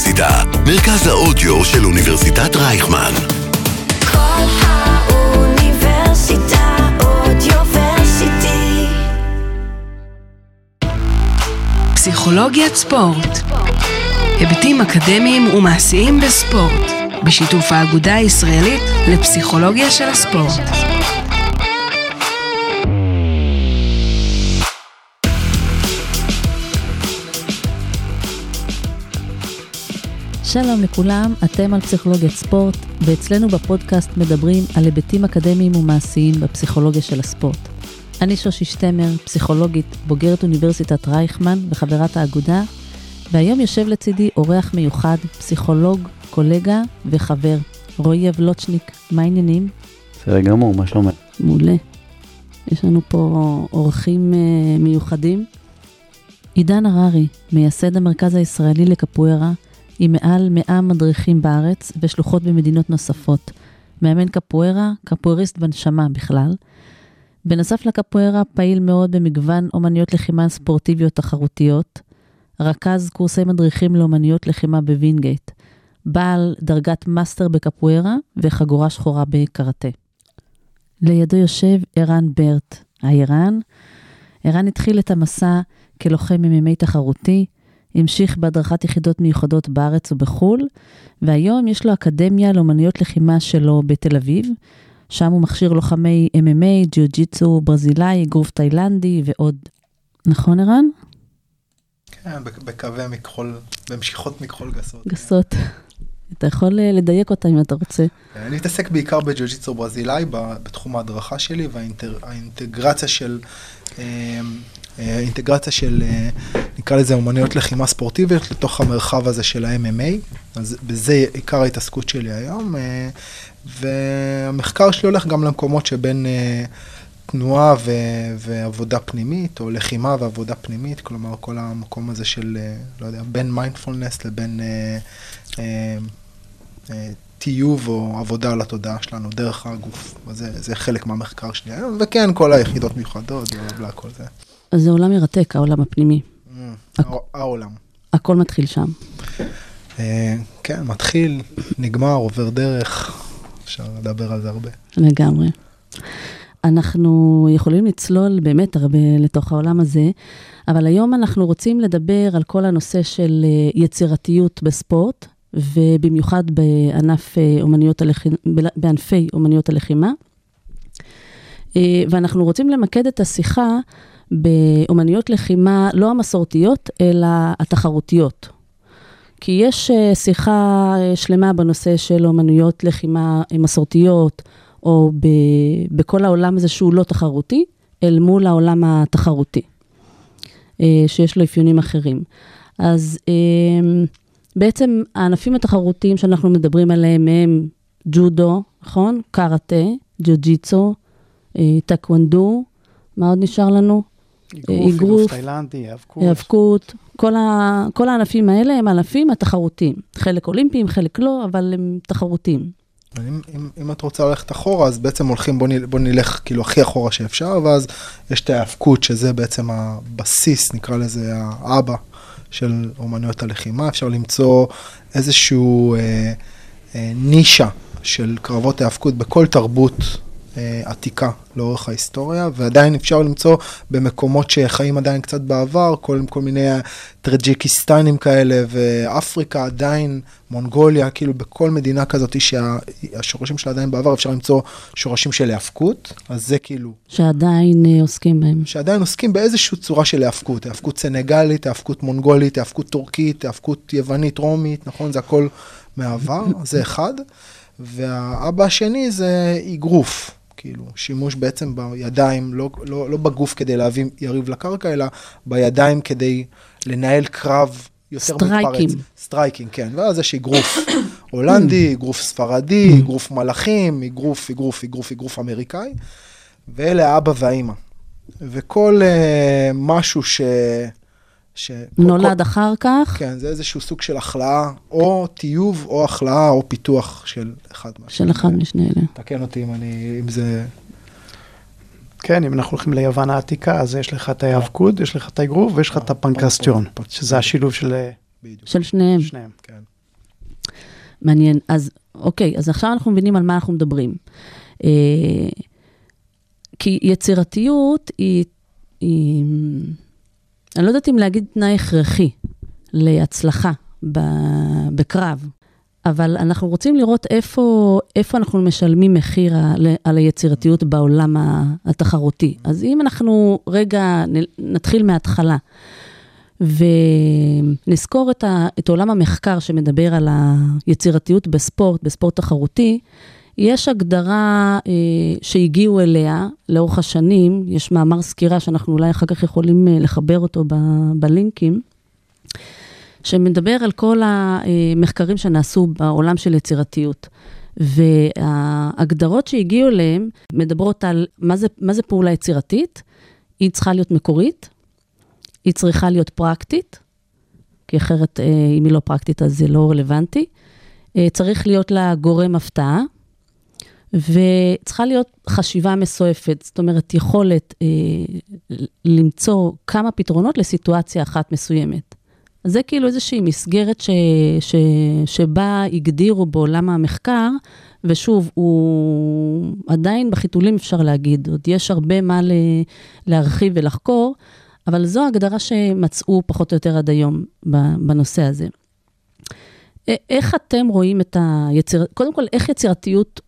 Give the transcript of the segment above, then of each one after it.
האוניברסיטה, מרכז האודיו של אוניברסיטת רייכמן. כל האוניברסיטה אודיוורסיטי. פסיכולוגיית ספורט. היבטים אקדמיים ומעשיים בספורט, בשיתוף האגודה הישראלית לפסיכולוגיה של הספורט. שלום לכולם, אתם על פסיכולוגיית ספורט, ואצלנו בפודקאסט מדברים על היבטים אקדמיים ומעשיים בפסיכולוגיה של הספורט. אני שושי שטמר, פסיכולוגית, בוגרת אוניברסיטת רייכמן וחברת האגודה, והיום יושב לצידי אורח מיוחד, פסיכולוג, קולגה וחבר, רועי אבלוצ'ניק. מה העניינים? בסדר גמור, מה שלומך? מעולה. יש לנו פה אורחים אה, מיוחדים. עידן הררי, מייסד המרכז הישראלי לקפוארה, עם מעל 100 מדריכים בארץ ושלוחות במדינות נוספות. מאמן קפוארה, קפואריסט בנשמה בכלל. בנוסף לקפוארה, פעיל מאוד במגוון אומניות לחימה ספורטיביות תחרותיות. רכז קורסי מדריכים לאומניות לחימה בווינגייט. בעל דרגת מאסטר בקפוארה וחגורה שחורה בקראטה. לידו יושב ערן ברט. היי ערן. התחיל את המסע כלוחם MMA תחרותי, המשיך בהדרכת יחידות מיוחדות בארץ ובחו"ל, והיום יש לו אקדמיה לאומניות לחימה שלו בתל אביב, שם הוא מכשיר לוחמי MMA, ג'יוג'יצו ברזילאי, אגרוף תאילנדי ועוד. נכון ערן? כן, בק- בקווי מכחול, במשיכות מכחול גסות. גסות. אתה יכול אה, לדייק אותה אם אתה רוצה. אני מתעסק בעיקר בג'ו-ג'יצו ברזילאי בתחום ההדרכה שלי והאינטגרציה של, אה, האינטגרציה של, אה, נקרא לזה אומנויות לחימה ספורטיביות לתוך המרחב הזה של ה-MMA. אז בזה עיקר ההתעסקות שלי היום. אה, והמחקר שלי הולך גם למקומות שבין תנועה ו- ועבודה פנימית, או לחימה ועבודה פנימית, כלומר כל המקום הזה של, לא יודע, בין מיינדפולנס לבין טיוב או עבודה על התודעה שלנו דרך הגוף. זה, זה חלק מהמחקר שלי היום, וכן, כל היחידות מיוחדות, בלה בלה, כל זה. אז זה עולם מרתק, העולם הפנימי. Mm, הע- העולם. הכל מתחיל שם. אה, כן, מתחיל, נגמר, עובר דרך, אפשר לדבר על זה הרבה. לגמרי. אנחנו יכולים לצלול באמת הרבה לתוך העולם הזה, אבל היום אנחנו רוצים לדבר על כל הנושא של אה, יצירתיות בספורט, ובמיוחד בענף אה, אומניות הלחימה, בענפי אומניות הלחימה. ואנחנו רוצים למקד את השיחה באומניות לחימה לא המסורתיות, אלא התחרותיות. כי יש אה, שיחה אה, שלמה בנושא של אומנויות לחימה אה, מסורתיות, או ב, בכל העולם הזה שהוא לא תחרותי, אל מול העולם התחרותי, שיש לו אפיונים אחרים. אז בעצם הענפים התחרותיים שאנחנו מדברים עליהם הם ג'ודו, נכון? קראטה, ג'ו-ג'יצו, טקוונדו, מה עוד נשאר לנו? אגרוף, אגרוף, אגרוף תאילנדי, היאבקות. כל, ה, כל הענפים האלה הם הענפים התחרותיים. חלק אולימפיים, חלק לא, אבל הם תחרותיים. אם, אם, אם את רוצה ללכת אחורה, אז בעצם הולכים, בוא, נל, בוא נלך כאילו הכי אחורה שאפשר, ואז יש את ההאבקות, שזה בעצם הבסיס, נקרא לזה האבא של אומנויות הלחימה. אפשר למצוא איזשהו אה, אה, נישה של קרבות ההאבקות בכל תרבות עתיקה לאורך ההיסטוריה, ועדיין אפשר למצוא במקומות שחיים עדיין קצת בעבר, כל, כל מיני טרג'יקיסטנים כאלה, ואפריקה עדיין, מונגוליה, כאילו בכל מדינה כזאת שהשורשים שלה עדיין בעבר, אפשר למצוא שורשים של היאבקות, אז זה כאילו, שעדיין אה, עוסקים בהם. שעדיין עוסקים באיזושהי צורה של היאבקות, היאבקות סנגלית, היאבקות מונגולית, היאבקות טורקית, היאבקות יוונית, רומית, נכון? זה הכל מהעבר, זה אחד. והאבא השני זה אגרוף, כאילו, שימוש בעצם בידיים, לא, לא, לא בגוף כדי להביא יריב לקרקע, אלא בידיים כדי לנהל קרב יותר סטרייקים. מתפרץ. striking, כן. ואז יש אגרוף הולנדי, אגרוף ספרדי, אגרוף מלאכים, אגרוף, אגרוף, אגרוף, אגרוף אמריקאי, ואלה האבא והאימא. וכל uh, משהו ש... ש... נולד כל, אחר כך, כן, זה איזשהו סוג של החלאה, או טיוב, או החלאה, או פיתוח של אחד מהשני. של אחד משני אלה. תקן אותי אם אני, אם זה... כן, אם אנחנו הולכים ליוון העתיקה, אז יש לך את ההיאבקות, יש לך את האגרוף ויש לך את הפנקסטיון, שזה השילוב של אה, בדיוק. של שניהם. שניהם. כן. מעניין. אז אוקיי, אז עכשיו אנחנו מבינים על מה אנחנו מדברים. אה, כי יצירתיות היא, אני לא יודעת אם להגיד תנאי הכרחי להצלחה בקרב, אבל אנחנו רוצים לראות איפה, איפה אנחנו משלמים מחיר על, על היצירתיות בעולם התחרותי. אז אם אנחנו רגע נתחיל מההתחלה, ונזכור את, ה, את עולם המחקר שמדבר על היצירתיות בספורט, בספורט תחרותי, יש הגדרה אה, שהגיעו אליה לאורך השנים, יש מאמר סקירה שאנחנו אולי אחר כך יכולים אה, לחבר אותו ב, בלינקים, שמדבר על כל המחקרים שנעשו בעולם של יצירתיות. וההגדרות שהגיעו אליהם מדברות על מה זה, מה זה פעולה יצירתית, היא צריכה להיות מקורית, היא צריכה להיות פרקטית, כי אחרת, אה, אם היא לא פרקטית, אז זה לא רלוונטי. אה, צריך להיות לה גורם הפתעה, וצריכה להיות חשיבה מסועפת, זאת אומרת, יכולת אה, למצוא כמה פתרונות לסיטואציה אחת מסוימת. אז זה כאילו איזושהי מסגרת ש, ש, שבה הגדירו בעולם המחקר, ושוב, הוא עדיין בחיתולים אפשר להגיד, עוד יש הרבה מה ל, להרחיב ולחקור, אבל זו ההגדרה שמצאו פחות או יותר עד היום בנושא הזה. איך אתם רואים את היצירתיות, קודם כל, איך יצירתיות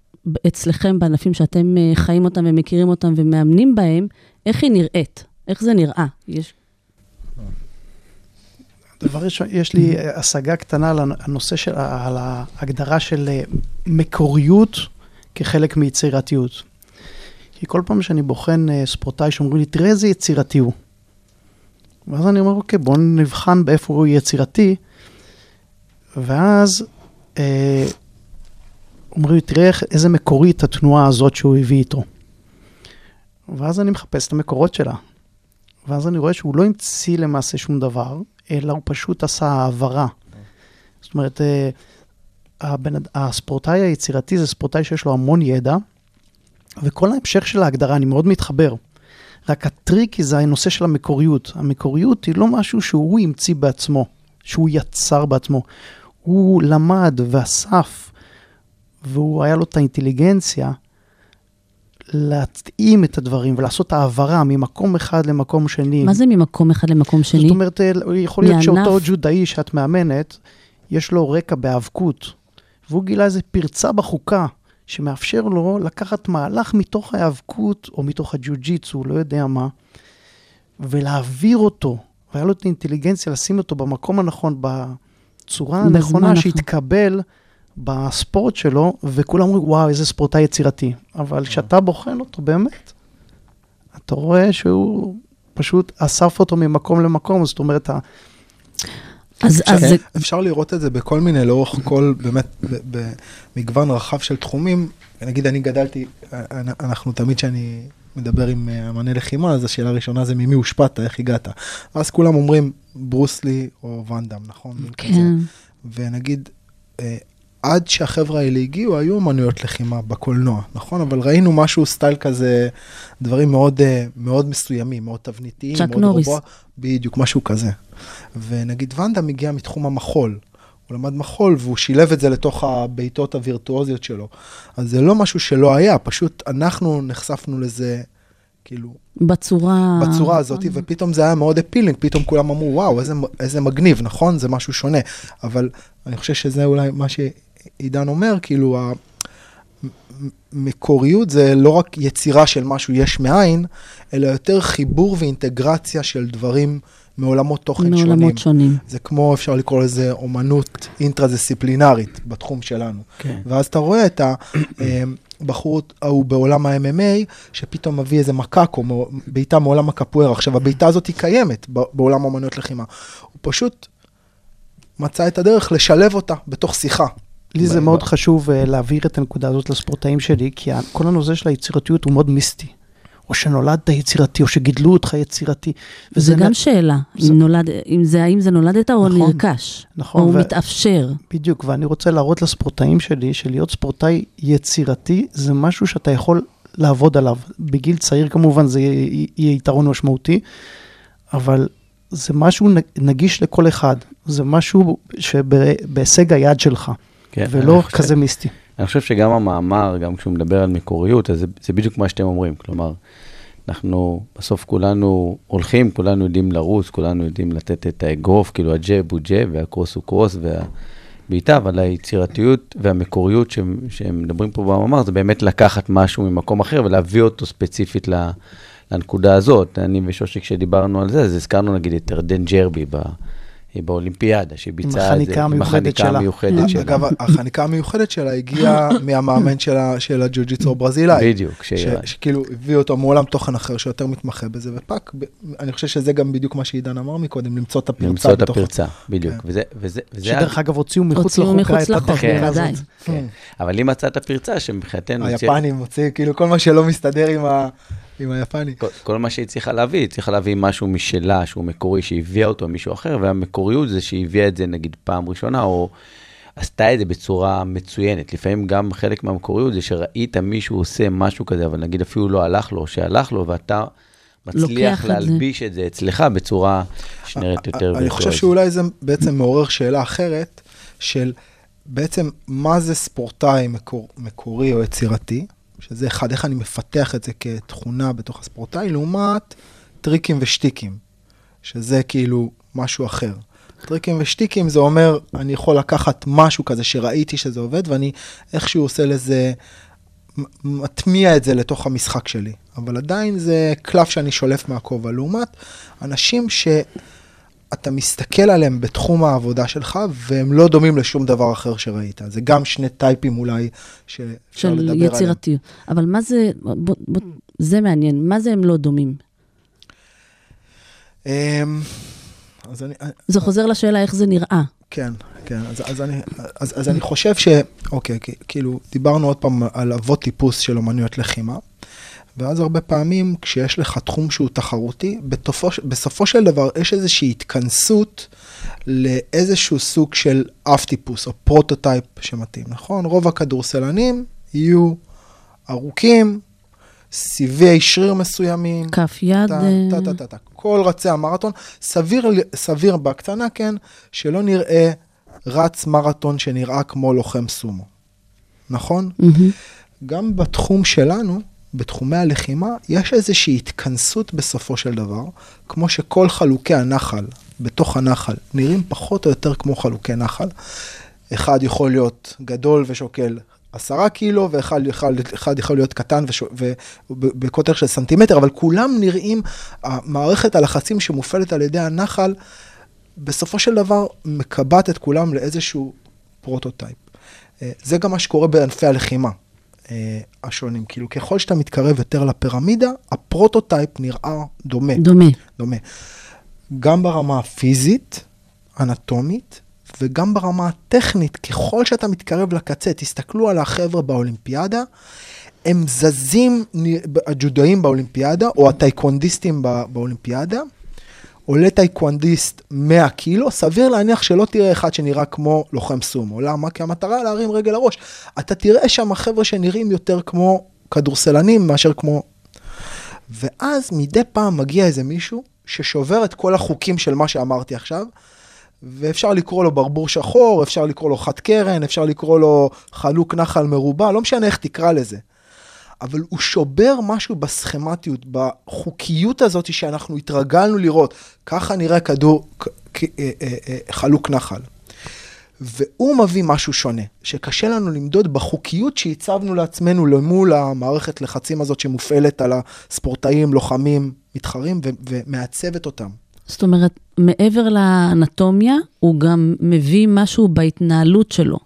אצלכם בענפים שאתם אה, חיים אותם ומכירים אותם ומאמנים בהם, איך היא נראית? איך זה נראה? יש... דבר ראשון, יש לי השגה קטנה על הנושא של, על ההגדרה של אה, מקוריות כחלק מיצירתיות. כי כל פעם שאני בוחן אה, ספורטאי שאומרים לי, תראה איזה יצירתי הוא. ואז אני אומר, אוקיי, בואו נבחן באיפה הוא יצירתי. ואז אומרים לי, תראה איזה מקורית התנועה הזאת שהוא הביא איתו. ואז אני מחפש את המקורות שלה. ואז אני רואה שהוא לא המציא למעשה שום דבר, אלא הוא פשוט עשה העברה. זאת אומרת, אה, אד- הספורטאי היצירתי זה ספורטאי שיש לו המון ידע, וכל ההמשך של ההגדרה, אני מאוד מתחבר. רק הטריקי זה הנושא של המקוריות. המקוריות היא לא משהו שהוא המציא בעצמו, שהוא יצר בעצמו. הוא למד ואסף, והוא היה לו את האינטליגנציה להתאים את הדברים ולעשות העברה ממקום אחד למקום שני. מה זה ממקום אחד למקום שני? זאת אומרת, אה, יכול להיות מענף. שאותו ג'ודאי שאת מאמנת, יש לו רקע בהיאבקות, והוא גילה איזו פרצה בחוקה, שמאפשר לו לקחת מהלך מתוך ההיאבקות, או מתוך הג'ו-ג'יצו, לא יודע מה, ולהעביר אותו, והיה לו את האינטליגנציה לשים אותו במקום הנכון, בצורה הנכונה. שהתקבל בספורט שלו, וכולם אומרים, וואו, איזה ספורטאי יצירתי. אבל כשאתה בוחן אותו באמת, אתה רואה שהוא פשוט אסף אותו ממקום למקום, זאת אומרת, ה- אז, אפשר, אז זה, אפשר לראות את זה בכל מיני, לאורך כל, באמת, במגוון רחב של תחומים. נגיד, אני גדלתי, אנ- אנחנו תמיד כשאני מדבר עם אה, אמני לחימה, אז השאלה הראשונה זה ממי הושפעת, איך הגעת. ואז כולם אומרים ברוסלי או ואנדאם, נכון? כזה. כן. ונגיד, אה, עד שהחבר'ה האלה הגיעו, היו אמנויות לחימה בקולנוע, נכון? אבל ראינו משהו, סטייל כזה, דברים מאוד, אה, מאוד מסוימים, מאוד תבניתיים. צ'אק מאוד נוריס. רובוע- בדיוק, משהו כזה. ונגיד ואנדאם הגיע מתחום המחול. הוא למד מחול והוא שילב את זה לתוך הבעיטות הווירטואוזיות שלו. אז זה לא משהו שלא היה, פשוט אנחנו נחשפנו לזה, כאילו, בצורה... בצורה הזאת, ופתאום זה היה מאוד אפילינג, פתאום כולם אמרו, וואו, איזה, איזה מגניב, נכון? זה משהו שונה. אבל אני חושב שזה אולי מה שעידן אומר, כאילו, המקוריות זה לא רק יצירה של משהו יש מאין, אלא יותר חיבור ואינטגרציה של דברים מעולמות תוכן שונים. מעולמות שונים. זה כמו, אפשר לקרוא לזה אומנות אינטרדיסציפלינרית בתחום שלנו. כן. ואז אתה רואה את הבחור ההוא בעולם ה-MMA, שפתאום מביא איזה מאו- בעיטה מעולם הקפוארה. עכשיו, הבעיטה הזאת היא קיימת בעולם האומנויות לחימה. הוא פשוט מצא את הדרך לשלב אותה בתוך שיחה. לי זה מאוד חשוב uh, להעביר את הנקודה הזאת לספורטאים שלי, כי כל הנושא של היצירתיות הוא מאוד מיסטי. או שנולדת יצירתי, או שגידלו אותך יצירתי. וזה נ- גם שאלה, זה- אם נולד, אם זה האם זה נולדת או נכון, נרכש, נכון, או ו- מתאפשר. בדיוק, ואני רוצה להראות לספורטאים שלי, שלהיות ספורטאי יצירתי זה משהו שאתה יכול לעבוד עליו. בגיל צעיר כמובן זה יהיה יהיה יתרון משמעותי, אבל זה משהו נ- נגיש לכל אחד. זה משהו שבהישג היד שלך. כן, ולא חושב- כזה מיסטי. אני חושב שגם המאמר, גם כשהוא מדבר על מקוריות, אז זה, זה בדיוק מה שאתם אומרים. כלומר, אנחנו, בסוף כולנו הולכים, כולנו יודעים לרוץ, כולנו יודעים לתת את האגרוף, כאילו הג'ב הוא ג'ב והקרוס הוא קרוס והבעיטה, אבל היצירתיות והמקוריות שהם, שהם מדברים פה במאמר, זה באמת לקחת משהו ממקום אחר ולהביא אותו ספציפית ל, לנקודה הזאת. אני ושושי, כשדיברנו על זה, אז הזכרנו נגיד את ירדן ג'רבי ב, באולימפיאדה, שהיא ביצעה את זה. עם החניקה שלה. המיוחדת שלה. אגב, החניקה המיוחדת שלה הגיעה מהמאמן של הג'ו-ג'יצו הברזילאי. בדיוק, שכאילו הביא אותו מעולם תוכן אחר שיותר מתמחה בזה, ופאק, אני חושב שזה גם בדיוק מה שעידן אמר מקודם, למצוא את הפרצה. למצוא את הפרצה, בדיוק. כן. וזה, וזה, וזה... שדרך אגב הוציאו מחוץ לחוקה את התחקיר בוודאי. הזאת. כן. אבל אם מצאת פרצה שמבחינתנו... היפנים מוציא, כאילו כל מה שלא מסתדר עם ה- עם היפני. כל, כל מה שהיא צריכה להביא, היא צריכה להביא משהו משלה, שהוא מקורי, שהביאה אותו מישהו אחר, והמקוריות זה שהיא הביאה את זה נגיד פעם ראשונה, או עשתה את זה בצורה מצוינת. לפעמים גם חלק מהמקוריות זה שראית מישהו עושה משהו כזה, אבל נגיד אפילו לא הלך לו, שהלך לו, ואתה מצליח לוקח את זה. להלביש את זה אצלך בצורה שנראית יותר אני חושב. שאולי זה בעצם מעורר שאלה אחרת, של בעצם מה זה ספורטאי מקור, מקורי או יצירתי, שזה אחד, איך אני מפתח את זה כתכונה בתוך הספורטאי, לעומת טריקים ושטיקים, שזה כאילו משהו אחר. טריקים ושטיקים זה אומר, אני יכול לקחת משהו כזה שראיתי שזה עובד, ואני איכשהו עושה לזה, מטמיע את זה לתוך המשחק שלי. אבל עדיין זה קלף שאני שולף מהכובע, לעומת אנשים שאתה מסתכל עליהם בתחום העבודה שלך, והם לא דומים לשום דבר אחר שראית. זה גם שני טייפים אולי שאפשר של לדבר עליהם. יצירתיות. אבל מה זה, בוא, בוא, זה מעניין, מה זה הם לא דומים? אמ, אז אני, זה חוזר לשאלה איך זה נראה. כן, כן, אז, אז, אני, אז, אז אני חושב ש... אוקיי, כאילו, דיברנו עוד פעם על אבות טיפוס של אומנויות לחימה, ואז הרבה פעמים כשיש לך תחום שהוא תחרותי, בתופו, בסופו של דבר יש איזושהי התכנסות לאיזשהו סוג של אב טיפוס, או prototype שמתאים, נכון? רוב הכדורסלנים יהיו ארוכים, סיבי שריר מסוימים. כף יד, טה, אה, טה, טה, טה, טה. כל רצי המרתון, סביר, סביר בהקטנה, כן, שלא נראה רץ מרתון שנראה כמו לוחם סומו, נכון? מהמם. גם בתחום שלנו, בתחומי הלחימה, יש איזושהי התכנסות בסופו של דבר, כמו שכל חלוקי הנחל בתוך הנחל נראים פחות או יותר כמו חלוקי נחל. אחד יכול להיות גדול ושוקל עשרה קילו, ואחד אחד, אחד יכול להיות קטן ובקוטר של סנטימטר, אבל כולם נראים, מערכת הלחצים שמופעלת על ידי הנחל, בסופו של דבר מקבעת את כולם לאיזשהו prototype. אה, זה גם מה שקורה בענפי הלחימה השונים. כאילו, ככל שאתה מתקרב יותר לפירמידה, ה prototype נראה דומה. דומה. דומה. גם ברמה הפיזית, אנטומית, וגם ברמה הטכנית, ככל שאתה מתקרב לקצה, תסתכלו על החבר'ה באולימפיאדה, הם זזים, הג'ודאים באולימפיאדה, או הטייקוונדיסטים בא- באולימפיאדה, עולה טייקוונדיסט 100 קילו, סביר להניח שלא תראה אחד שנראה כמו לוחם סומו. למה? כי המטרה להרים רגל לראש. אתה תראה שם חבר'ה שנראים יותר כמו כדורסלנים מאשר כמו... ואז מדי פעם מגיע איזה מישהו ששובר את כל החוקים של מה שאמרתי עכשיו, ואפשר לקרוא לו ברבור שחור, אפשר לקרוא לו חד קרן, אפשר לקרוא לו חלוק נחל מרובע, לא משנה איך תקרא לזה. אבל הוא שובר משהו בסכמטיות, בחוקיות הזאת שאנחנו התרגלנו לראות. ככה נראה כדור, אה, אה, אה, חלוק נחל. והוא מביא משהו שונה, שקשה לנו למדוד בחוקיות שהצבנו לעצמנו למול המערכת לחצים הזאת שמופעלת על הספורטאים, לוחמים, מתחרים, ו- ומעצבת אותם. זאת אומרת, מעבר לאנטומיה, הוא גם מביא משהו בהתנהלות שלו.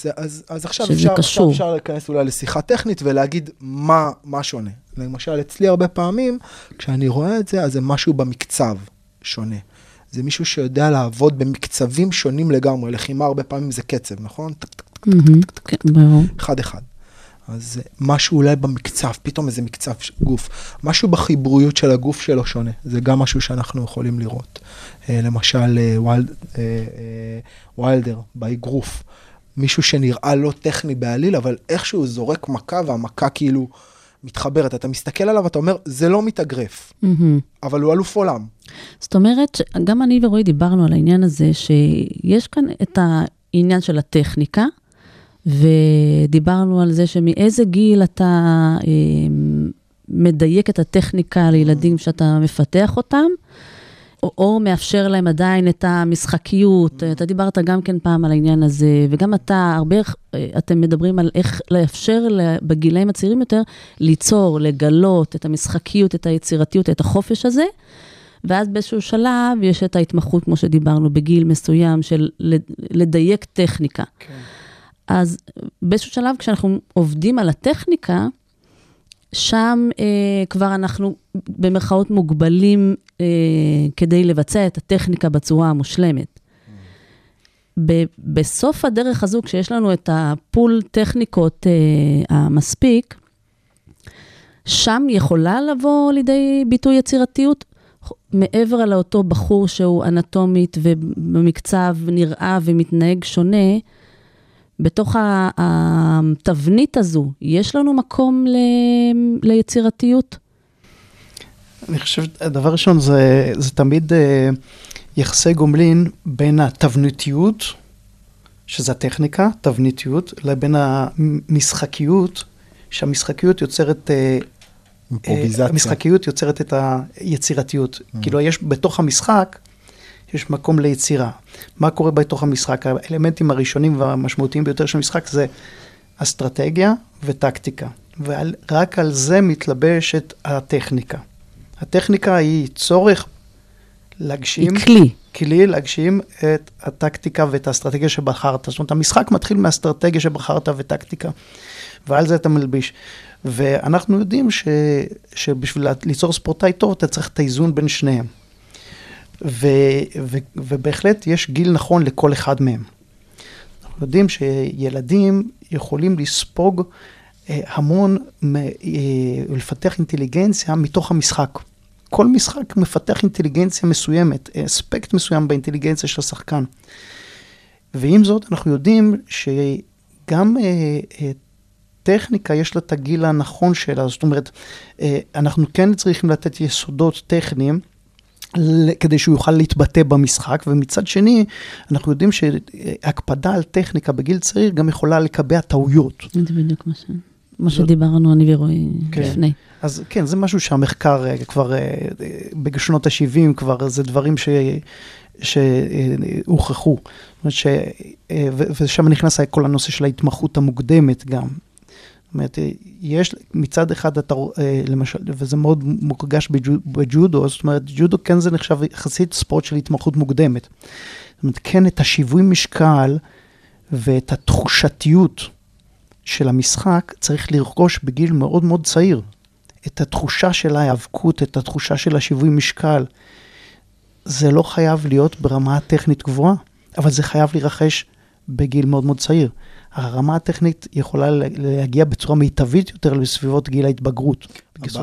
זה, אז, אז עכשיו, אפשר, עכשיו. אפשר להיכנס אולי לשיחה טכנית ולהגיד מה, מה שונה. למשל, אצלי הרבה פעמים, כשאני רואה את זה, אז זה משהו במקצב שונה. זה מישהו שיודע לעבוד במקצבים שונים לגמרי. לחימה הרבה פעמים זה קצב, נכון? כן. אחד אחד. אז משהו אולי במקצב, פתאום איזה מקצב גוף. משהו בחיבוריות של הגוף שלו שונה. זה גם משהו שאנחנו יכולים לראות. אה, למשל, אה, אה, ויילדר, באגרוף. מישהו שנראה לא טכני בעליל, אבל איכשהו זורק מכה והמכה כאילו מתחברת. אתה מסתכל עליו, אתה אומר, זה לא מתאגרף, מהמם. אבל הוא אלוף עולם. זאת אומרת, שגם אני ורועי דיברנו על העניין הזה, שיש כאן את העניין של הטכניקה, ודיברנו על זה שמאיזה גיל אתה אה, מדייק את הטכניקה לילדים שאתה מפתח אותם, או, מאפשר להם עדיין את המשחקיות. אתה דיברת גם כן פעם על העניין הזה, וגם אתה, הרבה, אה, אתם מדברים על איך לאפשר בגילאים הצעירים יותר ליצור, לגלות את המשחקיות, את היצירתיות, את החופש הזה. ואז באיזשהו שלב יש את ההתמחות, כמו שדיברנו, בגיל מסוים של לד- לדייק טכניקה. כן. אז באיזשהו שלב, כשאנחנו עובדים על הטכניקה, שם אה, כבר אנחנו במרכאות מוגבלים אה, כדי לבצע את הטכניקה בצורה המושלמת. ב- בסוף הדרך הזו, כשיש לנו את הפול טכניקות אה, המספיק, שם יכולה לבוא לידי ביטוי יצירתיות, מעבר לאותו בחור שהוא אנטומית ובמקצב נראה ומתנהג שונה, בתוך התבנית הזו, יש לנו מקום ל- ליצירתיות? אני חושב, הדבר ראשון זה, זה תמיד אה, יחסי גומלין בין התבניתיות, שזה הטכניקה, תבניתיות, לבין המשחקיות, שהמשחקיות יוצרת... אה, אימפרוביזציה. אה, המשחקיות יוצרת את היצירתיות. כאילו, יש בתוך המשחק, יש מקום ליצירה. מה קורה בתוך המשחק? האלמנטים הראשונים והמשמעותיים ביותר של המשחק זה אסטרטגיה וטקטיקה. ורק על זה מתלבשת הטכניקה. הטכניקה היא צורך להגשים, היא כלי. כלי להגשים את הטקטיקה ואת האסטרטגיה שבחרת. זאת אומרת, המשחק מתחיל מאסטרטגיה שבחרת וטקטיקה, ועל זה אתה מלביש. ואנחנו יודעים ש, שבשביל ליצור ספורטאי טוב, אתה צריך את האיזון בין שניהם. ו, ו, ובהחלט יש גיל נכון לכל אחד מהם. אנחנו יודעים שילדים יכולים לספוג אה, המון, אה, ולפתח אינטליגנציה מתוך המשחק. כל משחק מפתח אינטליגנציה מסוימת, אספקט מסוים באינטליגנציה של השחקן. ועם זאת, אנחנו יודעים שגם אה, אה, טכניקה יש לה את הגיל הנכון שלה, זאת אומרת, אה, אנחנו כן צריכים לתת יסודות טכניים. כדי שהוא יוכל להתבטא במשחק, ומצד שני, אנחנו יודעים שהקפדה על טכניקה בגיל צעיר גם יכולה לקבע טעויות. זה בדיוק מה, ש... מה זאת- שדיברנו אני ורועי כן. לפני. אז כן, זה משהו שהמחקר אה, כבר, אה, אה, בשנות ה-70 כבר, זה דברים ש... שהוכחו. ש... אה, ושם נכנס כל הנושא של ההתמחות המוקדמת גם. זאת אומרת, יש מצד אחד, אתה, אה, למשל, וזה מאוד מורגש בג'ו- בג'ודו, זאת אומרת, ג'ודו כן זה נחשב יחסית ספורט של התמחות מוקדמת. זאת אומרת, כן את השיווי משקל ואת התחושתיות של המשחק צריך לרכוש בגיל מאוד מאוד צעיר. את התחושה של ההיאבקות, את התחושה של השיווי משקל. זה לא חייב להיות ברמה הטכנית גבוהה, אבל זה חייב להירכש בגיל מאוד מאוד צעיר. הרמה הטכנית יכולה להגיע בצורה מיטבית יותר לסביבות גיל ההתבגרות.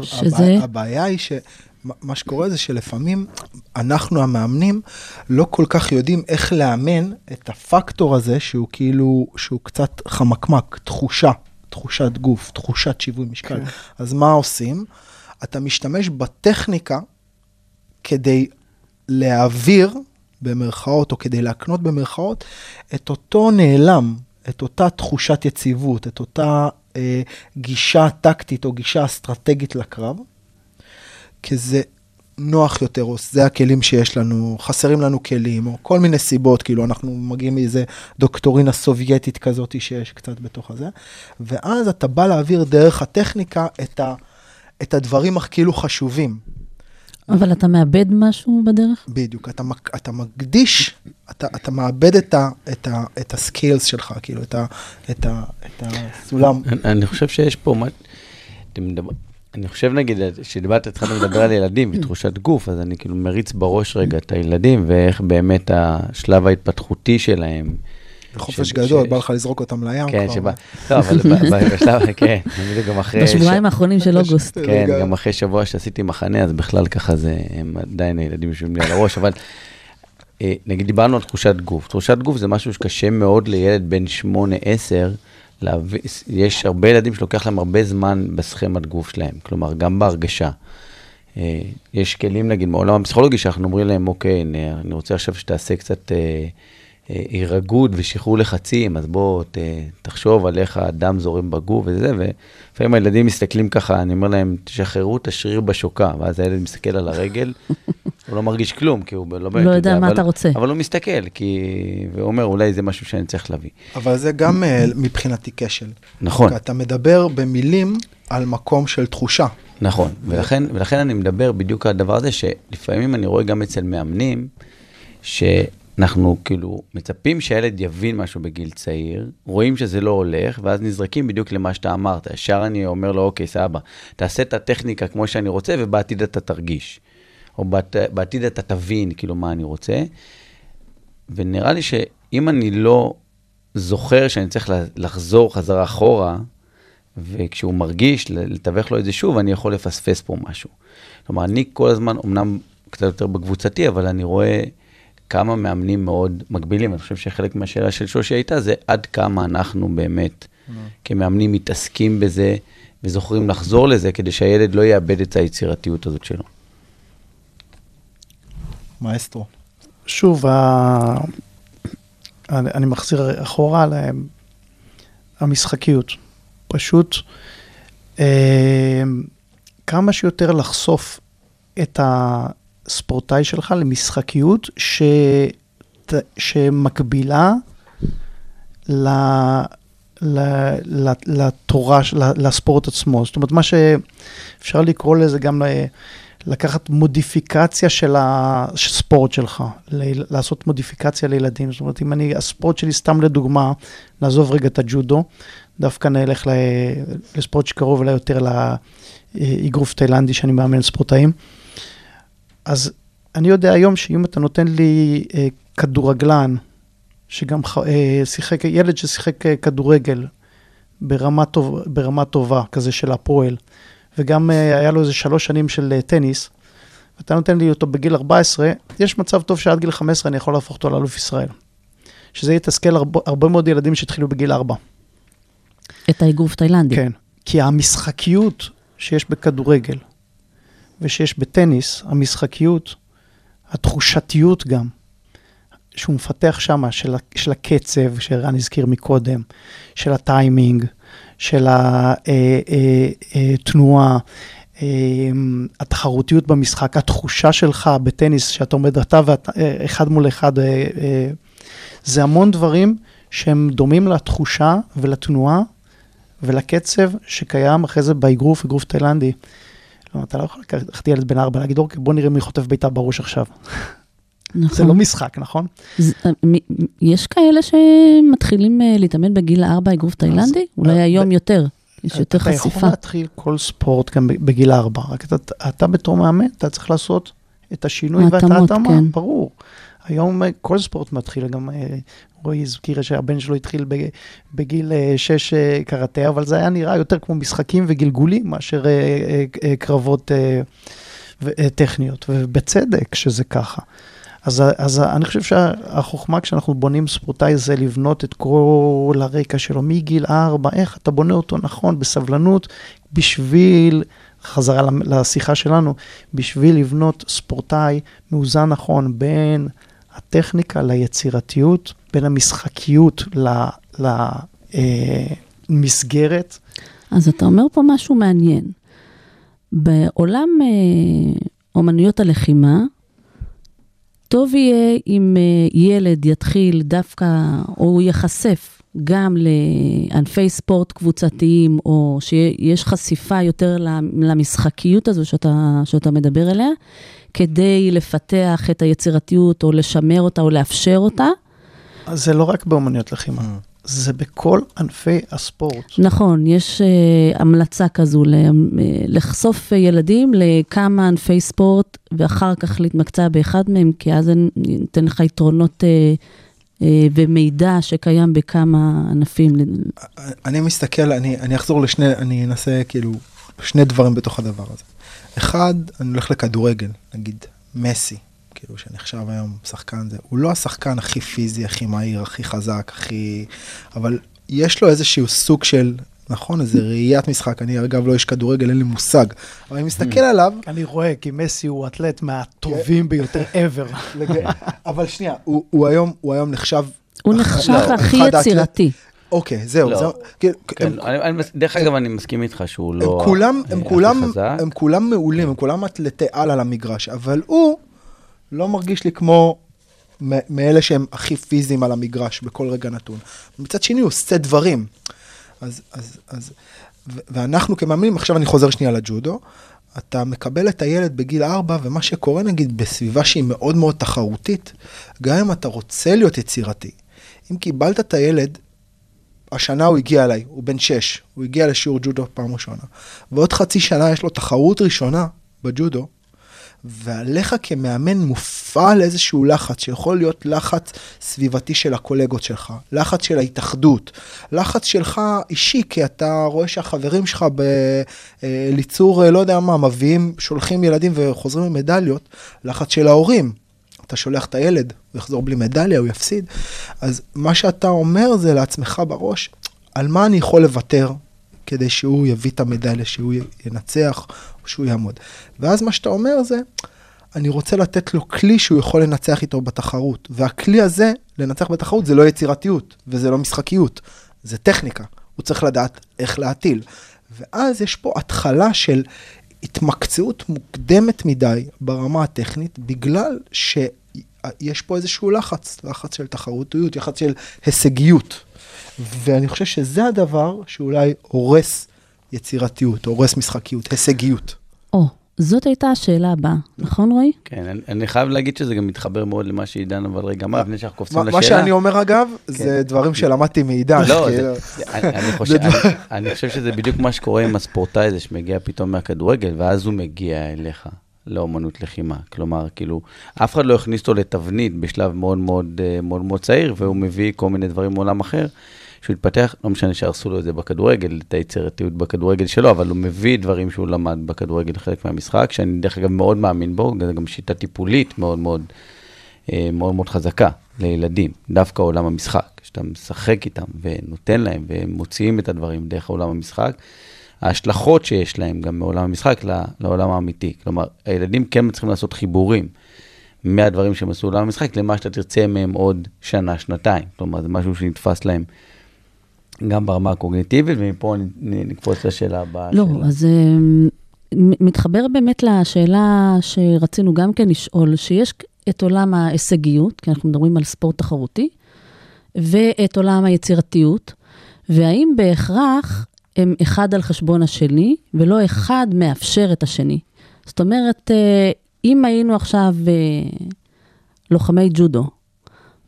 שזה- הבע- הבעיה היא שמה שקורה זה שלפעמים אנחנו המאמנים לא כל כך יודעים איך לאמן את הפקטור הזה שהוא כאילו, שהוא קצת חמקמק, תחושה, תחושת גוף, תחושת שיווי משקל. כן. אז מה עושים? אתה משתמש בטכניקה כדי להעביר במרכאות, או כדי להקנות במרכאות, את אותו נעלם, את אותה תחושת יציבות, את אותה אה, גישה טקטית או גישה אסטרטגית לקרב, כי זה נוח יותר, או זה הכלים שיש לנו, חסרים לנו כלים, או כל מיני סיבות, כאילו אנחנו מגיעים מאיזה דוקטורינה סובייטית כזאת שיש קצת בתוך הזה, ואז אתה בא להעביר דרך הטכניקה את, ה, את הדברים הכאילו חשובים. אבל אתה מאבד משהו בדרך? בדיוק, אתה, מק- אתה מקדיש, אתה, אתה מאבד את, ה, את, ה, את הסקילס שלך, כאילו, את, ה, את, ה, את הסולם. אני- אני חושב שיש פה, מה- מדבר- אני חושב נגיד, שדיברת, התחלת לדבר על ילדים ותחושת גוף, אז אני כאילו מריץ בראש רגע את הילדים, ואיך באמת השלב ההתפתחותי שלהם. חופש ש- גדול, בא לך לזרוק אותם לים כן, כבר. שבא, לא, אבל בשלב, כן, בדיוק גם אחרי... בשבועיים האחרונים של אוגוסט. כן. גם אחרי שבוע שעשיתי מחנה, אז בכלל ככה זה, הם עדיין הילדים יושבים לי על הראש, אבל אה, נגיד דיברנו על תחושת גוף. תחושת גוף זה משהו שקשה מאוד לילד בן 8-10 להביא, יש הרבה ילדים שלוקח להם הרבה זמן בסכמת גוף שלהם, כלומר, גם בהרגשה. אה, יש כלים, נגיד, מעולם הפסיכולוגי, שאנחנו אומרים להם, אוקיי, אני אני רוצה עכשיו שתעשה קצת אה, הירגות ושחרור לחצים, אז בוא ת, תחשוב על איך הדם זורם בגוף וזה, ולפעמים הילדים מסתכלים ככה, אני אומר להם, תשחררו את השריר בשוקה, ואז הילד מסתכל על הרגל, הוא לא מרגיש כלום, כי הוא לא באמת לא יודע מה אבל, אתה רוצה. אבל הוא מסתכל, כי... והוא אומר, אולי זה משהו שאני צריך להביא. אבל זה גם אה, מבחינתי כשל. נכון. כי אתה מדבר במילים על מקום של תחושה. נכון, ולכן, ולכן אני מדבר בדיוק על הדבר הזה, שלפעמים אני רואה גם אצל מאמנים, שאנחנו כאילו מצפים שהילד יבין משהו בגיל צעיר, רואים שזה לא הולך, ואז נזרקים בדיוק למה שאתה אמרת. ישר אני אומר לו, אוקיי, סבא, תעשה את הטכניקה כמו שאני רוצה, ובעתיד אתה תרגיש. או בת, בעתיד אתה תבין, כאילו, מה אני רוצה. ונראה לי שאם אני לא זוכר שאני צריך לחזור חזרה אחורה, וכשהוא מרגיש, לתווך לו את זה שוב, אני יכול לפספס פה משהו. כלומר, אני כל הזמן, אמנם קצת יותר בקבוצתי, אבל אני רואה כמה מאמנים מאוד מגבילים. אני חושב שחלק מהשאלה של שושי הייתה, זה עד כמה אנחנו באמת, כמאמנים, מתעסקים בזה וזוכרים לחזור לזה, כדי שהילד לא יאבד את היצירתיות הזאת שלו. מאסטרו. שוב, ה... אני אני מחזיר אחורה על ה- המשחקיות. פשוט אה, כמה שיותר לחשוף את הספורטאי שלך למשחקיות ש... שמקבילה ל... ל... ל... לתורה, לספורט עצמו. זאת אומרת, מה שאפשר לקרוא לזה גם ל... לקחת מודיפיקציה של הספורט שלך, ל- לעשות מודיפיקציה לילדים. זאת אומרת, אם אני, הספורט שלי, סתם לדוגמה, נעזוב רגע את הג'ודו, דווקא נלך ל- לספורט שקרוב אליי יותר לאגרוף תאילנדי, שאני מאמן ספורטאים. אז אני יודע היום שאם אתה נותן לי אה, כדורגלן, שגם אה, שיחק, ילד ששיחק אה, כדורגל ברמה, טוב, ברמה טובה, כזה של הפועל, וגם אה, היה לו איזה שלוש שנים של אה, טניס, ואתה נותן לי אותו בגיל 14, יש מצב טוב שעד גיל 15 אני יכול להפוך אותו לאלוף ישראל. שזה יתסכל הרבה, הרבה מאוד ילדים שהתחילו בגיל 4. את האגרוף תאילנדי. כן. כי המשחקיות שיש בכדורגל ושיש בטניס, המשחקיות, התחושתיות גם, שהוא מפתח שמה, של, של הקצב, שרן הזכיר מקודם, של הטיימינג, של התנועה, אה, התחרותיות במשחק, התחושה שלך בטניס, שאתה עומד אתה ואחד מול אחד, אה, אה, זה המון דברים שהם דומים לתחושה ולתנועה ולקצב שקיים אחרי זה באגרוף, אגרוף תאילנדי. לא, אתה לא יכול לקחת ילד בן ארבע, להגיד, אוקיי, בוא נראה מי חוטף בעיטה בראש עכשיו. נכון. זה לא משחק, נכון? זה- אה, יש כאלה שמתחילים אה, להתאמן בגיל 4 אגרוף תאילנדי? אולי אה, היום יותר. יש יותר אתה חשיפה. יכול להתחיל כל ספורט גם בגיל ארבע, רק אתה, אתה בתור מאמן, אתה צריך לעשות את השינוי ואת ההתאמה, כן. ברור. היום אה, כל ספורט מתחיל, גם אה, רועי הזכיר שהבן שלו התחיל בג- בגיל אה, שש אה, קראטה, אבל זה היה נראה יותר כמו משחקים וגלגולים מאשר קרבות טכניות, ובצדק שזה ככה. אז, אז אני חושב שהחוכמה כשאנחנו בונים ספורטאי זה לבנות את כל הרקע שלו מגיל ארבע, איך אתה בונה אותו נכון, בסבלנות, בשביל, חזרה לשיחה שלנו, בשביל לבנות ספורטאי מאוזן נכון בין הטכניקה ליצירתיות, בין המשחקיות למסגרת. אז אתה אומר פה משהו מעניין. בעולם אה, אומנויות הלחימה, טוב יהיה אם אה, ילד יתחיל דווקא, או הוא ייחשף גם לענפי ספורט קבוצתיים, או שיש חשיפה יותר למשחקיות הזו שאתה, שאתה מדבר עליה, כדי לפתח את היצירתיות, או לשמר אותה, או לאפשר אותה. אז זה לא רק באומנויות לחימה, זה בכל ענפי הספורט. נכון, יש uh, המלצה כזו ל- uh, לחשוף uh, ילדים לכמה ענפי ספורט, ואחר כך להתמקצע באחד מהם, כי אז זה ייתן לך יתרונות uh, ומידע שקיים בכמה ענפים. אני מסתכל, אני, אני אחזור לשני, אני אנסה כאילו שני דברים בתוך הדבר הזה. אחד, אני הולך לכדורגל, נגיד מסי, כאילו שנחשב היום שחקן זה, הוא לא השחקן הכי פיזי, הכי מהיר, הכי חזק, הכי... אבל יש לו איזשהו סוג של, נכון, איזה ראיית משחק, אני אגב לא איש כדורגל, אין לי מושג, אבל אני מסתכל עליו, אני רואה, כי מסי הוא אתלט מהטובים ביותר ever. אבל שנייה, הוא, היום, נחשב הוא נחשב הכי יצירתי. אוקיי, זהו, לא. זהו. כאילו, כן, הם- אני- אני מס- דרך אגב, אני מסכים איתך שהוא לא... הם כולם, הם כולם, חזק. הם כולם מעולים, הם כולם אתלטי על על המגרש, אבל הוא לא מרגיש לי כמו מאלה שהם הכי פיזיים על המגרש בכל רגע נתון. מצד שני, הוא עושה דברים. אז, אז, אז, ואנחנו כמאמנים, עכשיו אני חוזר שנייה לג'ודו, אתה מקבל את הילד בגיל 4, ומה שקורה נגיד בסביבה שהיא מאוד מאוד תחרותית, גם אם אתה רוצה להיות יצירתי, אם קיבלת את הילד השנה הוא הגיע אליי, הוא בן 6, הוא הגיע לשיעור ג'ודו פעם ראשונה. ועוד חצי שנה יש לו תחרות ראשונה בג'ודו, ועליך כמאמן מופעל איזשהו לחץ, שיכול להיות לחץ סביבתי של הקולגות שלך, לחץ של ההתאחדות, לחץ שלך אישי, כי אתה רואה שהחברים שלך בליצור, לא יודע מה, מביאים, שולחים ילדים וחוזרים עם מדליות, לחץ של ההורים. אתה שולח את הילד, הוא יחזור בלי מדליה, הוא יפסיד. אז מה שאתה אומר זה לעצמך בראש, על מה אני יכול לוותר כדי שהוא יביא את המדליה, שהוא ינצח, שהוא יעמוד. ואז מה שאתה אומר זה, אני רוצה לתת לו כלי שהוא יכול לנצח איתו בתחרות. והכלי הזה, לנצח בתחרות, זה לא יצירתיות, וזה לא משחקיות, זה טכניקה. הוא צריך לדעת איך להטיל. ואז יש פה התחלה של התמקצעות מוקדמת מדי ברמה הטכנית, בגלל שיש פה איזשהו לחץ, לחץ של תחרותיות, לחץ של הישגיות. ואני חושב שזה הדבר שאולי הורס יצירתיות, הורס משחקיות, הישגיות. או, זאת הייתה השאלה הבאה, נכון רועי? כן, אני, אני חייב להגיד שזה גם מתחבר מאוד למה שעידן אבל רגע אמר, לפני שאנחנו קופצים מה, לשאלה. מה שאני אומר אגב, זה דברים שלמדתי מעידן. לא, כאילו. זה, זה, אני, אני, חושב, אני, אני חושב שזה בדיוק מה שקורה עם הספורטאי הזה שמגיע פתאום מהכדורגל, ואז הוא מגיע אליך לאומנות לחימה. כלומר, כאילו, אף אחד לא הכניס אותו לתבנית בשלב מאוד מאוד אה, מאוד מאוד צעיר, והוא מביא כל מיני דברים מעולם אחר. שהוא התפתח, לא משנה שהרסו לו את זה בכדורגל, את היצירתיות בכדורגל שלו, אבל הוא מביא דברים שהוא למד בכדורגל חלק מהמשחק, שאני דרך אגב מאוד מאמין בו, זה גם שיטה טיפולית מאוד מאוד, אה, מאוד מאוד חזקה לילדים, דווקא עולם המשחק, שאתה משחק איתם ונותן להם והם מוציאים את הדברים דרך עולם המשחק, ההשלכות שיש להם גם מעולם המשחק לעולם האמיתי. כלומר, הילדים כן מצליחים לעשות חיבורים. מהדברים שהם עשו לעולם המשחק, למה שאתה תרצה מהם עוד שנה, שנתיים. כלומר, זה משהו שנתפס להם גם ברמה הקוגניטיבית, ומפה נקפוץ לשאלה הבאה. לא, שלה. אז מ- מתחבר באמת לשאלה שרצינו גם כן לשאול, שיש את עולם ההישגיות, כי אנחנו מדברים על ספורט תחרותי, ואת עולם היצירתיות, והאם בהכרח הם אחד על חשבון השני, ולא אחד מאפשר את השני. זאת אומרת, אה, אם היינו עכשיו אה, לוחמי ג'ודו,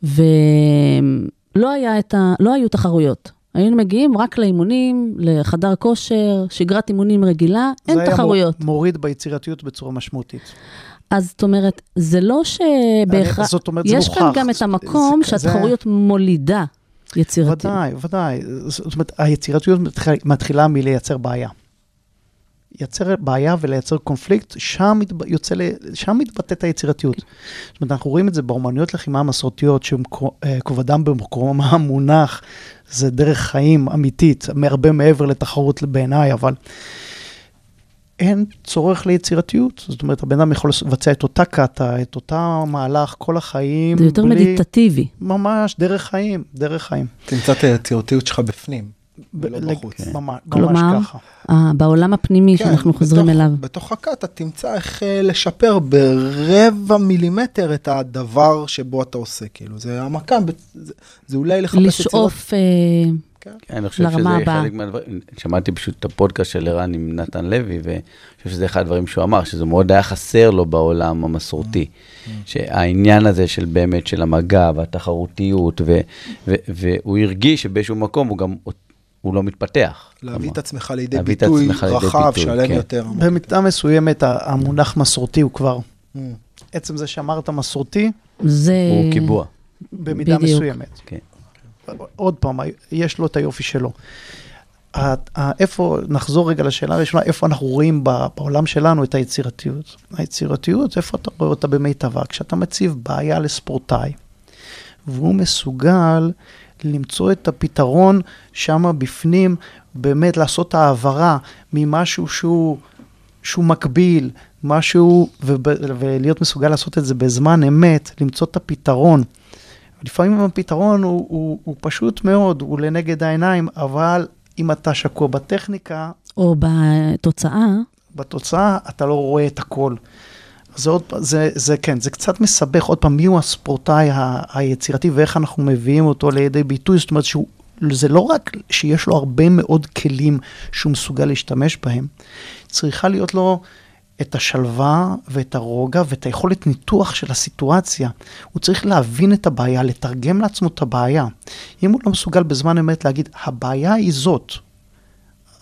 ולא היה ה... לא היו תחרויות. היינו מגיעים רק לאימונים, לחדר כושר, שגרת אימונים רגילה, אין זה תחרויות. היה מוריד ביצירתיות בצורה משמעותית. אז זאת אומרת, זה לא שבהכרח... זאת אומרת, זה יש כאן מוכח. גם את זה- המקום זה- שהתחרויות מולידה יצירתיות. ודאי, ודאי. זאת אומרת, היצירתיות מתחילה- מתחילה מלייצר בעיה. לייצר בעיה ולייצר קונפליקט, שם, מתב... יוצא ל... שם מתבטאת היצירתיות. זאת אומרת, אנחנו רואים את זה באומנויות לחימה המסורתיות, שכבודם במקומם המונח, זה דרך חיים אמיתית, הרבה מעבר לתחרות בעיניי, אבל אין צורך ליצירתיות. זאת אומרת, הבן אדם יכול לבצע את אותה קאטה, את אותה מהלך כל החיים, זה יותר מדיטטיבי. ממש, דרך חיים, דרך חיים. תמצא את היצירתיות שלך בפנים, ולא לג- בחוץ. ממש, ממש כלומר, ככה. אה, בעולם הפנימי כן, שאנחנו חוזרים בתוך- אליו. בתוך הקאט אתה תמצא איך אה, לשפר ברבע מילימטר את הדבר שבו אתה עושה, כאילו, זה ב- זה, זה אולי לחפש יצירות. לשאוף... אה, כן, אני חושב לרמה שזה הבאה. חלק מהדברים, שמעתי פשוט את הפודקאסט של ערן עם נתן לוי, ואני חושב שזה אחד הדברים שהוא אמר, שזה מאוד היה חסר לו בעולם המסורתי. שהעניין הזה של באמת, של המגע והתחרותיות, ו- ו- והוא הרגיש שבאיזשהו מקום הוא גם, הוא לא מתפתח. להביא כלומר, את עצמך לידי להביא ביטוי עצמך לידי רחב, ביטוי, שלם כן. יותר. במידה מסוימת המונח מסורתי הוא כבר, Mm. עצם זה שאמרת מסורתי, זה... הוא קיבוע. במידה בדיוק. מסוימת. כן. עוד פעם, יש לו את היופי שלו. איפה, נחזור רגע לשאלה הראשונה, איפה אנחנו רואים בעולם שלנו את היצירתיות? היצירתיות, איפה אתה רואה אותה במיטבה? כשאתה מציב בעיה לספורטאי, והוא מסוגל למצוא את הפתרון שם בפנים, באמת לעשות העברה ממשהו שהוא, שהוא מקביל, משהו, וב, ולהיות מסוגל לעשות את זה בזמן אמת, למצוא את הפתרון. לפעמים הפתרון הוא, הוא, הוא פשוט מאוד, הוא לנגד העיניים, אבל אם אתה שקוע בטכניקה, או בתוצאה, בתוצאה אתה לא רואה את הכל. זה עוד, זה, זה כן, זה קצת מסבך עוד פעם מיהו הספורטאי ה- היצירתי ואיך אנחנו מביאים אותו לידי ביטוי, זאת אומרת שהוא, זה לא רק שיש לו הרבה מאוד כלים שהוא מסוגל להשתמש בהם, צריכה להיות לו את השלווה ואת הרוגע ואת היכולת ניתוח של הסיטואציה. הוא צריך להבין את הבעיה, לתרגם לעצמו את הבעיה. אם הוא לא מסוגל בזמן אמת להגיד, הבעיה היא זאת,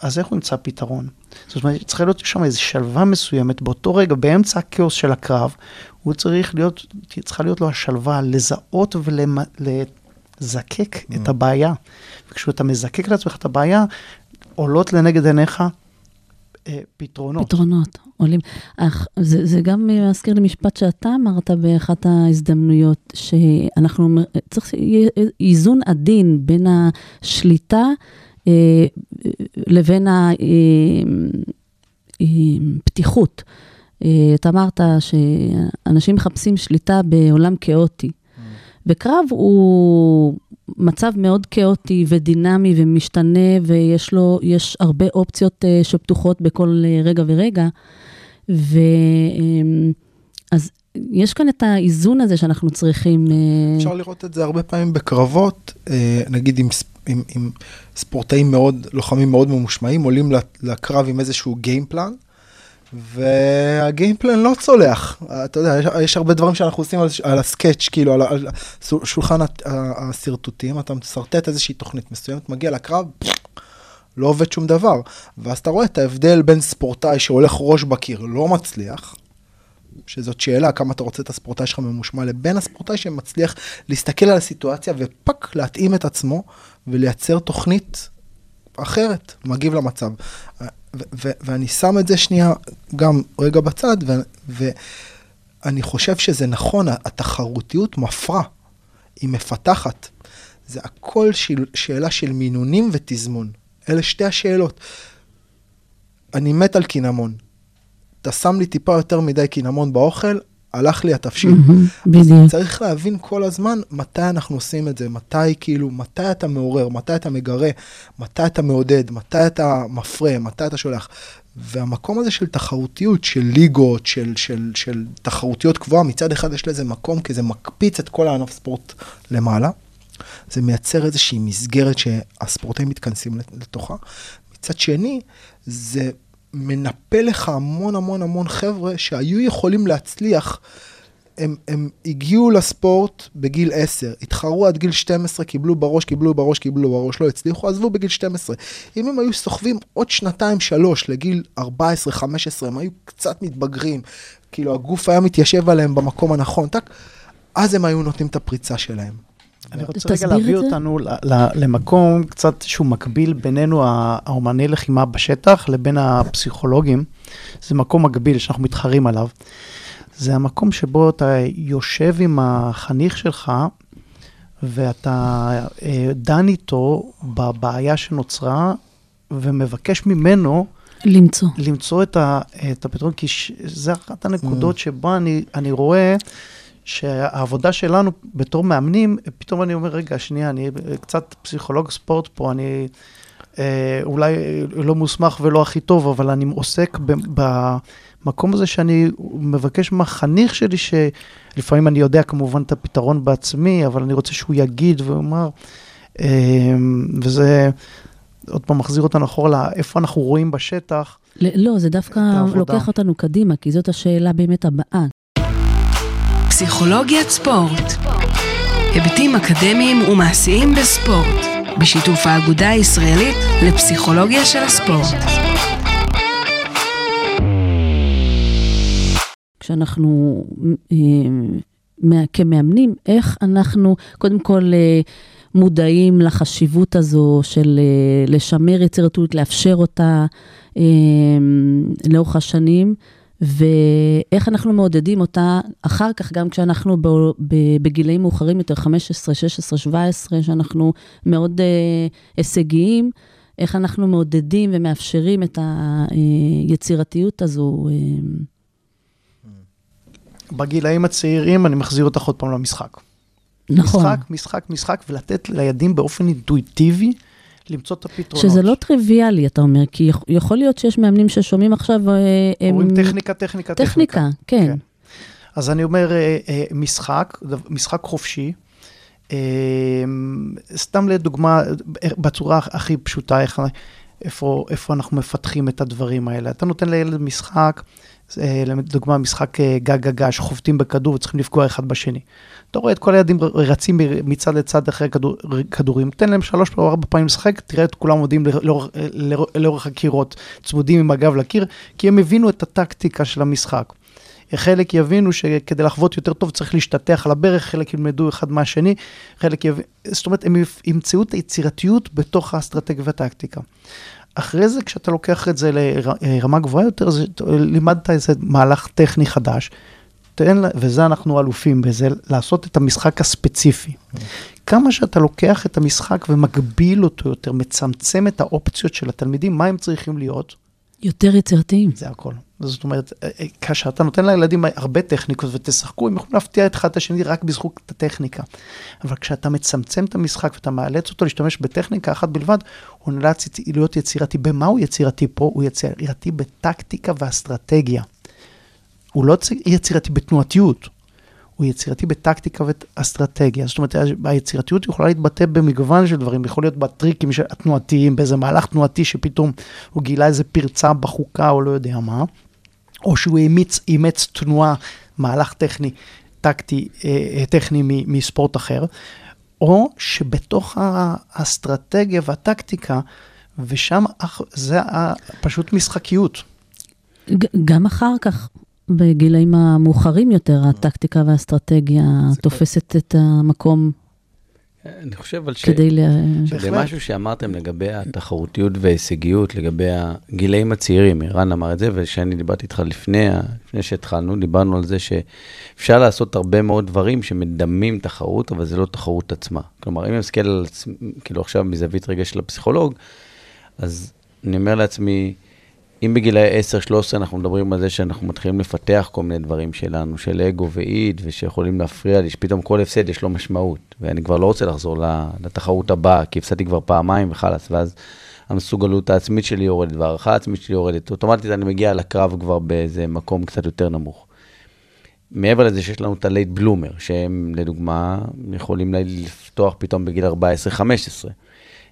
אז איך הוא ימצא פתרון? זאת אומרת, צריכה להיות שם איזו שלווה מסוימת, באותו רגע, באמצע הכאוס של הקרב, הוא צריך להיות, צריכה להיות לו השלווה לזהות ולזקק Mm. את הבעיה. וכשאתה מזקק לעצמך את הבעיה, עולות לנגד עיניך אה, פתרונות. פתרונות עולים. אך זה, זה גם מזכיר לי משפט שאתה אמרת באחת ההזדמנויות, שאנחנו, צריך שיהיה איזון עדין בין השליטה לבין הפתיחות. אה, אתה אמרת שאנשים מחפשים שליטה בעולם כאוטי. וקרב הוא מצב מאוד כאוטי ודינמי ומשתנה, ויש לו, יש הרבה אופציות אה, שפתוחות בכל אה, רגע ורגע. ו... יש כאן את האיזון הזה שאנחנו צריכים... אה, אפשר לראות את זה הרבה פעמים בקרבות, אה, נגיד עם, עם, עם ספורטאים מאוד, לוחמים מאוד ממושמעים, עולים לקרב עם איזשהו גיימפלן, והגיימפלן לא צולח. אתה יודע, יש, יש הרבה דברים שאנחנו עושים על, על הסקאץ', כאילו, על, על שולחן השרטוטים, אתה משרטט איזושהי תוכנית מסוימת, מגיע לקרב, לא עובד שום דבר. ואז אתה רואה את ההבדל בין ספורטאי שהולך ראש בקיר, לא מצליח, שזאת שאלה, כמה אתה רוצה את הספורטאי שלך ממושמע, לבין הספורטאי שמצליח להסתכל על הסיטואציה ופאק, להתאים את עצמו ולייצר תוכנית אחרת, מגיב למצב. ו- ו- ואני שם את זה שנייה גם רגע בצד, ו- ואני חושב שזה נכון, התחרותיות מפרה, היא מפתחת. זה הכל של, שאלה של מינונים ותזמון. אלה שתי השאלות. אני מת על קינמון. אתה שם לי טיפה יותר מדי קינמון באוכל, הלך לי התבשיל. בדיוק. צריך להבין כל הזמן מתי אנחנו עושים את זה, מתי כאילו, מתי אתה מעורר, מתי אתה מגרה, מתי אתה מעודד, מתי אתה מפרה, מתי אתה שולח. והמקום הזה של תחרותיות, של ליגות, של, של, של תחרותיות קבועה, מצד אחד יש לזה מקום, כי זה מקפיץ את כל הענף ספורט למעלה. זה מייצר איזושהי מסגרת שהספורטאים מתכנסים לתוכה. מצד שני, זה מנפה לך המון המון המון חבר'ה שהיו יכולים להצליח. הם, הם הגיעו לספורט בגיל 10, התחרו עד גיל 12, קיבלו בראש, קיבלו בראש, קיבלו בראש, לא הצליחו, עזבו בגיל 12. אם הם היו סוחבים עוד שנתיים, שלוש, לגיל 14, 15, הם היו קצת מתבגרים, כאילו הגוף היה מתיישב עליהם במקום הנכון, טק, אז הם היו נותנים את הפריצה שלהם. אני רוצה רגע להביא. אותנו למקום קצת שהוא מקביל בינינו, האומני לחימה בשטח, לבין הפסיכולוגים. זה מקום מקביל שאנחנו מתחרים עליו. זה המקום שבו אתה יושב עם החניך שלך, ואתה אה, דן איתו בבעיה שנוצרה, ומבקש ממנו למצוא. למצוא את, ה, את הפתרון, כי ש, זה אחת הנקודות שבה אני, אני רואה שהעבודה שלנו בתור מאמנים, פתאום אני אומר, רגע, שנייה, אני קצת פסיכולוג ספורט פה, אני אה, אולי לא מוסמך ולא הכי טוב, אבל אני עוסק במקום הזה שאני מבקש מהחניך שלי, שלפעמים אני יודע כמובן את הפתרון בעצמי, אבל אני רוצה שהוא יגיד ויאמר, אה, וזה... עוד פעם מחזיר אותנו אחורה לאיפה אנחנו רואים בשטח. לא, זה דווקא. לוקח אותנו קדימה, כי זאת השאלה באמת הבאה. פסיכולוגיית ספורט. היבטים אקדמיים ומעשיים בספורט, בשיתוף האגודה הישראלית לפסיכולוגיה של הספורט. כשאנחנו אה, כמאמנים, איך אנחנו קודם כל אה, מודעים לחשיבות הזו של אה, לשמר יצירתיות, לאפשר אותה לאורך השנים, ואיך אנחנו מעודדים אותה אחר כך, גם כשאנחנו בגילאים מאוחרים יותר, 15, 16, 17, שאנחנו מאוד אה, הישגיים, איך אנחנו מעודדים ומאפשרים את היצירתיות הזו. אה, בגילאים הצעירים אני מחזיר אותך עוד פעם למשחק. נכון. משחק, משחק, משחק, ולתת לילדים באופן אינטואיטיבי למצוא את הפתרונות. שזה לא טריוויאלי, אתה אומר, כי יכ- יכול להיות שיש מאמנים ששומעים עכשיו... אה, הם- אומרים טכניקה, טכניקה, טכניקה, כן. כן. אז אני אומר, אה, אה, משחק, משחק חופשי. אה, סתם לדוגמה, אה, בצורה הכי פשוטה, איך, איפה, איפה אנחנו מפתחים את הדברים האלה. אתה נותן לילד משחק, אה, לדוגמה, משחק אה, גג גגה, שחובטים בכדור וצריכים לפגוע אחד בשני. אתה רואה את כל הילדים רצים מצד לצד אחרי כדור, כדורים, תן להם שלוש או ארבע פעמים לשחק, תראה את כולם עומדים לאורך, לאורך, הקירות, צמודים עם הגב לקיר, כי הם הבינו את הטקטיקה של המשחק. חלק יבינו שכדי לחוות יותר טוב צריך להשתטח על הברך, חלק ילמדו אחד מהשני, חלק יבינו, זאת אומרת, הם ימצאו את היצירתיות בתוך האסטרטגיה והטקטיקה. אחרי זה, כשאתה לוקח את זה לרמה גבוהה יותר, זה, לימדת איזה מהלך טכני חדש, תן, וזה אנחנו אלופים בזה, לעשות את המשחק הספציפי. כמה שאתה לוקח את המשחק ומגביל אותו יותר, מצמצם את האופציות של התלמידים, מה הם צריכים להיות, יותר יצירתיים. זה הכל. זאת אומרת, אה, אה, כאשר אתה נותן לילדים הרבה טכניקות ותשחקו, הם יכולים להפתיע את אחד את השני רק בזכות הטכניקה. אבל כשאתה מצמצם את המשחק ואתה מאלץ אותו להשתמש בטכניקה אחת בלבד, הוא נאלץ להיות יצירתי. במה הוא יצירתי פה? הוא יצירתי בטקטיקה ואסטרטגיה. הוא לא יצירתי בתנועתיות, הוא יצירתי בטקטיקה ואסטרטגיה. זאת אומרת, היצירתיות יכולה להתבטא במגוון של דברים, יכול להיות בטריקים התנועתיים, באיזה מהלך תנועתי שפתאום הוא גילה איזה פרצה בחוקה או לא יודע מה, או שהוא אימץ, אימץ תנועה, מהלך טכני, טקטי, אה, אה, טכני מספורט אחר, או שבתוך האסטרטגיה והטקטיקה, ושם זה פשוט משחקיות. גם אחר כך, בגילאים המאוחרים יותר, הטקטיקה והאסטרטגיה תופסת את המקום אני חושב על ש... כדי ל... שזה. משהו שאמרתם לגבי התחרותיות וההישגיות, לגבי הגילאים הצעירים, ערן אמר את זה, וכשאני דיברתי איתך לפני, לפני שהתחלנו, דיברנו על זה שאפשר לעשות הרבה מאוד דברים שמדמים תחרות, אבל זה לא תחרות עצמה. כלומר, אם אני מסתכל על עצמי, כאילו עכשיו מזווית רגע של הפסיכולוג, אז אני אומר לעצמי, אם בגילאי 10-13 אנחנו מדברים על זה שאנחנו מתחילים לפתח כל מיני דברים שלנו, של אגו ואיד, ושיכולים להפריע לי, שפתאום כל הפסד יש לו משמעות, ואני כבר לא רוצה לחזור לתחרות הבאה, כי הפסדתי כבר פעמיים וחלאס, ואז המסוגלות העצמית שלי יורדת, והערכה העצמית שלי יורדת, אוטומטית אני מגיע לקרב כבר באיזה מקום קצת יותר נמוך. מעבר לזה שיש לנו את הלייט בלומר, שהם לדוגמה יכולים לפתוח פתאום בגיל 14-15,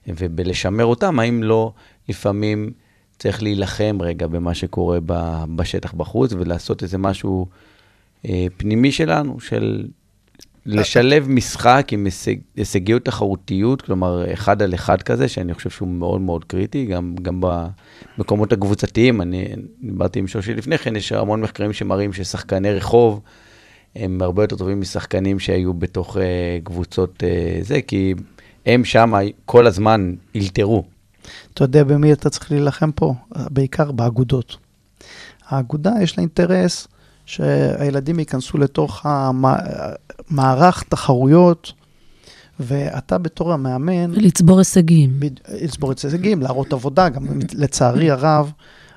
ובלשמר אותם, האם לא לפעמים צריך להילחם רגע במה שקורה בשטח בחוץ, ולעשות איזה משהו אה, פנימי שלנו, של לשלב משחק עם הישג, הישגיות תחרותיות, כלומר, אחד על אחד כזה, שאני חושב שהוא מאוד מאוד קריטי, גם, גם במקומות הקבוצתיים. אני דיברתי עם שושי לפני כן, יש המון מחקרים שמראים ששחקני רחוב הם הרבה יותר טובים משחקנים שהיו בתוך אה, קבוצות אה, זה, כי הם שם כל הזמן אילתרו. אתה יודע במי אתה צריך להילחם פה? בעיקר באגודות. האגודה יש לה אינטרס שהילדים ייכנסו לתוך המערך תחרויות, ואתה בתור המאמן, לצבור הישגים. לצבור הישגים, להראות עבודה, גם לצערי הרב,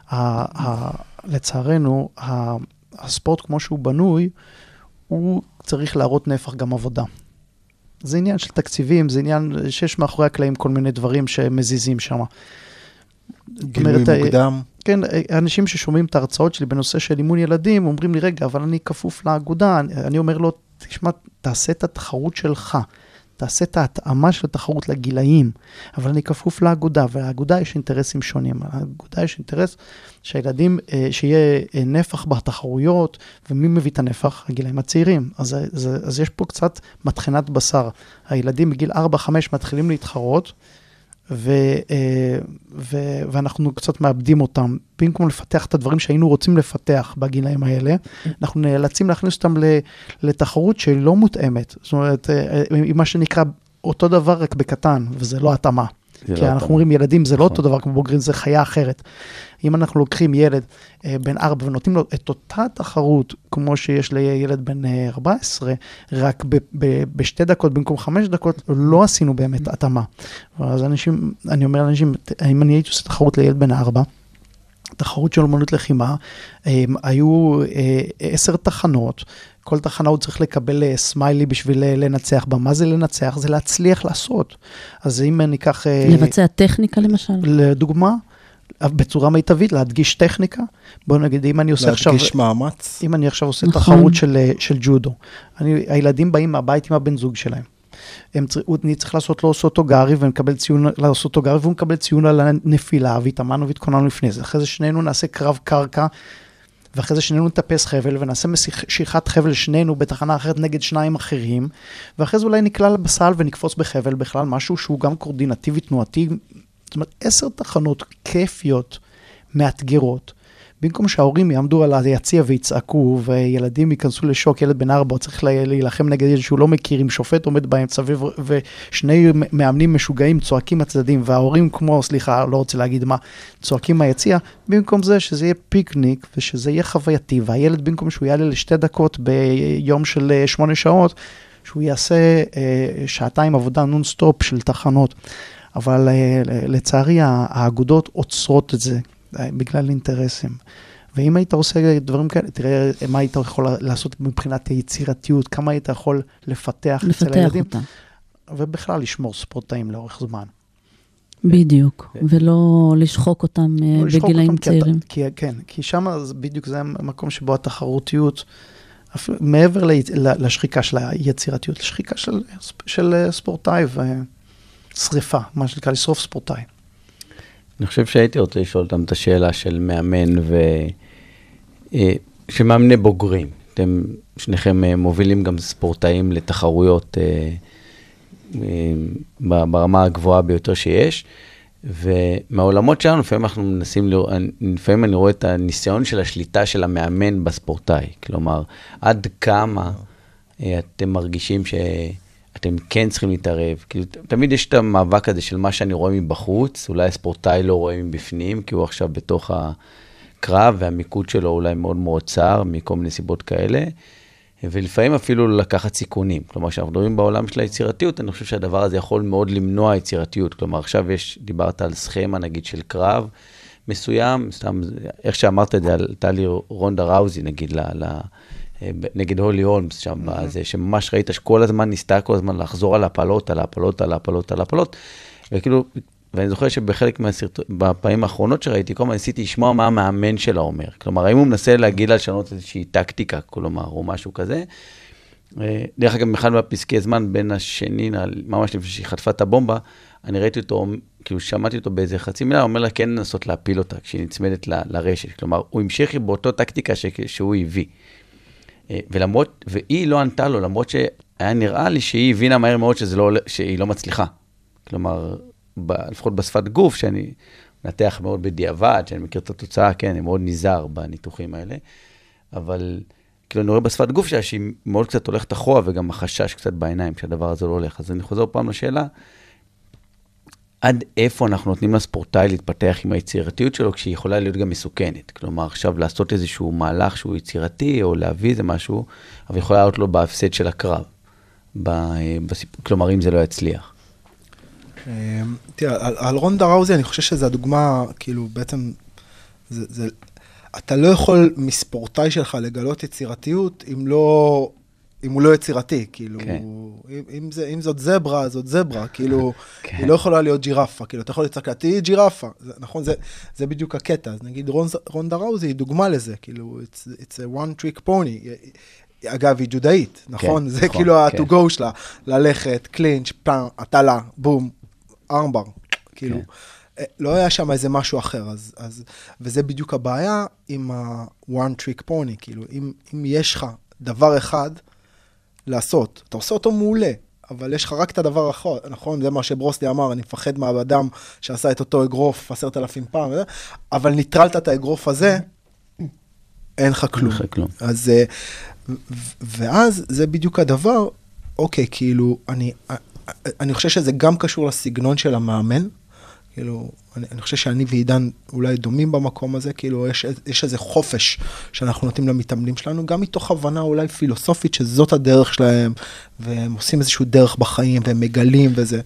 ה- ה- לצערנו, ה- הספורט כמו שהוא בנוי, הוא צריך להראות נפח גם עבודה. זה עניין של תקציבים, זה עניין שיש מאחורי הקלעים כל מיני דברים שמזיזים שם. גילוי מוקדם. כן, אנשים ששומעים את ההרצאות שלי בנושא של אימון ילדים, אומרים לי, רגע, אבל אני כפוף לאגודה. אני אומר לו, תשמע, תעשה את התחרות שלך. תעשה את ההתאמה של התחרות לגילאים, אבל אני כפוף לאגודה, ולאגודה יש אינטרסים שונים. לאגודה יש אינטרס שהילדים, אה, שיהיה אה, נפח בתחרויות, ומי מביא את הנפח? הגילאים הצעירים. אז, זה- זה, אז יש פה קצת מטחנת בשר. הילדים בגיל 4-5 מתחילים להתחרות, ו, אה, ו, ואנחנו קצת מאבדים אותם. במקום לפתח את הדברים שהיינו רוצים לפתח בגילאים האלה, אנחנו נאלצים להכניס אותם לתחרות שהיא לא מותאמת. זאת אומרת, אה, אה, היא מה שנקרא אותו דבר רק בקטן, וזה לא התאמה. כי לא אנחנו. אומרים ילדים זה לא נכון. אותו דבר כמו בוגרים, זה חיה אחרת. אם אנחנו לוקחים ילד אה, בן 4 ונותנים לו את אותה תחרות כמו שיש לילד בן אה, 14, רק ב- ב- בשתי דקות במקום חמש דקות, לא עשינו באמת התאמה. אז אנשים, אני אומר לאנשים, אם אני הייתי עושה תחרות לילד בן 4, תחרות של אומנות לחימה, אה, היו אה, עשר תחנות, כל תחנה הוא צריך לקבל אה, סמיילי בשביל אה, לנצח בה. מה זה לנצח? זה להצליח לעשות. אז אם ניקח... אה, לבצע טכניקה למשל? לדוגמה, בצורה מיטבית, להדגיש טכניקה. בוא נגיד, אם אני עושה עכשיו... להדגיש מאמץ. אם אני עכשיו עושה נכון. תחרות של, אה, של ג'ודו, אני, הילדים באים מהבית עם הבן זוג שלהם. הוא- צריך לעשות לו סוטוגרי ומקבל ציון לסוטוגרי והוא מקבל ציון על הנפילה והתאמנו והתכוננו לפני זה. אחרי זה שנינו נעשה קרב קרקע ואחרי זה שנינו נטפס חבל ונעשה משיכת חבל שנינו בתחנה אחרת נגד שניים אחרים ואחרי זה אולי נקלע בסל ונקפוץ בחבל בכלל, משהו שהוא גם קורדינטיבי תנועתי. זאת אומרת, עשר תחנות כיפיות, מאתגרות. במקום שההורים יעמדו על היציע ויצעקו, וילדים ייכנסו לשוק, ילד בן ארבע צריך לה- להילחם נגד ילד שהוא לא מכיר, עם שופט עומד באמצע, ושני מאמנים משוגעים צועקים מהצדדים, וההורים כמו, סליחה, לא רוצה להגיד מה, צועקים מהיציע, במקום זה שזה יהיה פיקניק, ושזה יהיה חווייתי, והילד במקום שהוא יעלה לשתי דקות ביום של אה, שמונה שעות, שהוא יעשה אה, שעתיים עבודה נונסטופ של תחנות. אבל אה, לצערי האגודות עוצרות את זה בגלל אינטרסים. ואם היית עושה דברים כאלה, תראה מה היית יכול לעשות מבחינת יצירתיות, כמה היית יכול לפתח, אצל לפתח הילדים, אותה. ובכלל לשמור ספורטאים לאורך זמן. בדיוק, ולא לשחוק אותם אה, לא בגילאים אותם, צעירים. כי, כן, כי שם בדיוק זה המקום שבו התחרותיות, אפילו מעבר לשחיקה של היצירתיות, לשחיקה של, של אה, ספורטאי ושריפה, מה שנקרא לשרוף ספורטאי. אני חושב שהייתי רוצה לשאול אותם את השאלה של מאמן ו... אה, של מאמני בוגרים. אתם שניכם אה, מובילים גם ספורטאים לתחרויות אה, ברמה הגבוהה ביותר שיש, ומהעולמות שלנו לפעמים אנחנו מנסים לראות, לפעמים אני רואה את הניסיון של השליטה של המאמן בספורטאי. כלומר, עד כמה אתם מרגישים שאתם כן צריכים להתערב. כאילו, תמיד יש את המאבק הזה של מה שאני רואה מבחוץ, אולי הספורטאי לא רואה מבפנים, כי הוא עכשיו בתוך הקרב, והמיקוד שלו אולי מאוד מאוד צר, מכל מיני סיבות כאלה. ולפעמים אפילו לקחת סיכונים. כלומר, כשאנחנו מדברים בעולם של היצירתיות, אני חושב שהדבר הזה יכול מאוד למנוע יצירתיות. כלומר, עכשיו יש, דיברת על סכמה, נגיד, של קרב מסוים, סתם, איך שאמרת את זה, עלתה לי רונדה ראוזי, נגיד, ל, ל, נגד הולי הולמס שם, בזה, שממש ראית שכל הזמן ניסתה כל הזמן לחזור על הפלות, על הפלות, על הפלות, על הפלות, וכאילו, ואני זוכר שבחלק מהסרטונים, בפעמים האחרונות שראיתי, כל הזמן ניסיתי לשמוע מה המאמן שלה אומר. כלומר, האם הוא מנסה להגיד לה לשנות איזושהי טקטיקה, כלומר, או משהו כזה. אה, דרך אגב, באחד מהפסקי זמן בין השני, ממש לפני שהיא חטפה את הבומבה, אני ראיתי אותו, כאילו שמעתי אותו באיזה חצי מילה, הוא אומר לה כן לנסות להפיל אותה כשהיא נצמדת ל- לרשת. כלומר, הוא המשיך באותו טקטיקה ש- שהוא הביא. אה, ולמרות, והיא לא ענתה לו, למרות שהיה נראה לי שהיא הבינה מהר מאוד שזה לא, שהיא לא מצליחה. כלומר, ב, לפחות בשפת גוף, שאני מנתח מאוד בדיעבד, שאני מכיר את התוצאה, כן, אני מאוד נזהר בניתוחים האלה, אבל כאילו אני רואה בשפת גוף שהיא מאוד קצת הולכת אחורה, וגם החשש קצת בעיניים שהדבר הזה לא הולך. אז אני חוזר פעם לשאלה, עד איפה אנחנו נותנים לספורטאי להתפתח עם היצירתיות שלו, כשהיא יכולה להיות גם מסוכנת. כלומר, עכשיו לעשות איזשהו מהלך שהוא יצירתי, או להביא איזה משהו, אבל יכולה להיות לו בהפסד של הקרב. ב- בסיפ... כלומר, אם זה לא יצליח. אה, תראה, על, על רונדה ראוזי, אני חושב שזו הדוגמה, כאילו, בעצם, זה, זה, אתה לא יכול מספורטאי שלך לגלות יצירתיות אם לא, אם הוא לא יצירתי, כאילו, כן. אם, אם, זה, אם זאת זברה, זאת זברה, כאילו, כן. היא לא יכולה להיות ג'ירפה, כאילו, אתה יכול לצעק לה, תהיי ג'ירפה, זה, נכון, זה, זה בדיוק הקטע, אז נגיד רונדה, רונדה ראוזי היא דוגמה לזה, כאילו, it's, it's a one trick pony. אגב, היא ג'ודאית, נכון? זה נכון, כאילו כן. ה-to go שלה, ללכת, קלינץ', פעם, הטלה, בום, ארמבר, כאילו, אה, לא היה שם איזה משהו אחר, אז, אז, וזה בדיוק הבעיה עם ה-one trick pony, כאילו, אם, אם יש לך דבר אחד לעשות, אתה עושה אותו מעולה, אבל יש לך רק את הדבר האחר, נכון? זה מה שברוסלי אמר, אני מפחד מהאדם שעשה את אותו אגרוף עשרת אלפים פעם, אבל ניטרלת את האגרוף הזה, אין לך כלום. לך כלום. אז, אה, ואז זה בדיוק הדבר, אוקיי, כאילו, אני, אני חושב שזה גם קשור לסגנון של המאמן, כאילו, אני, אני חושב שאני ועידן אולי דומים במקום הזה, כאילו, יש, יש איזה חופש שאנחנו נותנים למתאמנים שלנו, גם מתוך הבנה אולי פילוסופית שזאת הדרך שלהם, והם עושים איזשהו דרך בחיים, והם מגלים וזה.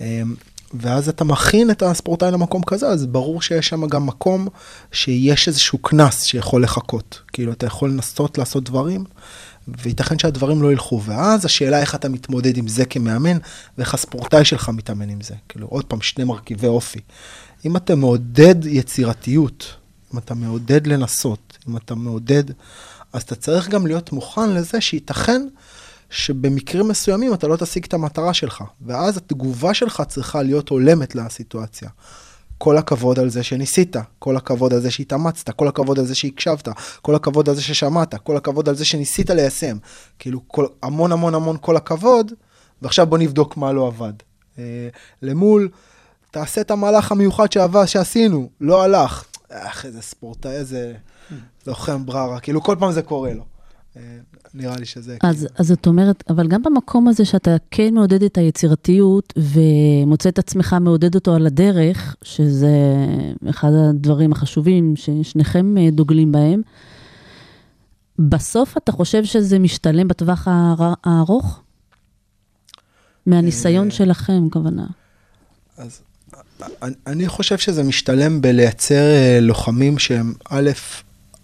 אמ, ואז אתה מכין את הספורטאי למקום כזה, אז ברור שיש שם גם מקום שיש איזשהו קנס שיכול לחכות. כאילו, אתה יכול לנסות לעשות דברים, וייתכן שהדברים לא ילכו. ואז השאלה איך אתה מתמודד עם זה כמאמן, ואיך הספורטאי שלך מתאמן עם זה. כאילו, עוד פעם, שני מרכיבי אופי. אם אתה מעודד יצירתיות, אם אתה מעודד לנסות, אם אתה מעודד, אז אתה צריך גם להיות מוכן לזה שייתכן שבמקרים מסוימים אתה לא תשיג את המטרה שלך, ואז התגובה שלך צריכה להיות הולמת לסיטואציה. כל הכבוד על זה שניסית, כל הכבוד על זה שהתאמצת, כל הכבוד על זה שהקשבת, כל הכבוד על זה ששמעת, כל הכבוד על זה שניסית ליישם. כאילו, כל, המון המון המון כל הכבוד, ועכשיו בוא נבדוק מה לא עבד. אה, למול, תעשה את המהלך המיוחד שעבד, שעשינו, לא הלך. אך, איזה ספורטאי, איזה לוחם בררה, כאילו כל פעם זה קורה לו. אה, נראה לי שזה... אז, כאילו. אז זאת אומרת, אבל גם במקום הזה שאתה כן מעודד את היצירתיות ומוצא את עצמך מעודד אותו על הדרך, שזה אחד הדברים החשובים ששניכם אה, דוגלים בהם, בסוף אתה חושב שזה משתלם בטווח האר- הארוך? מהניסיון אה, שלכם, כוונה. אז אני- אני חושב שזה משתלם בלייצר אה, לוחמים שהם א',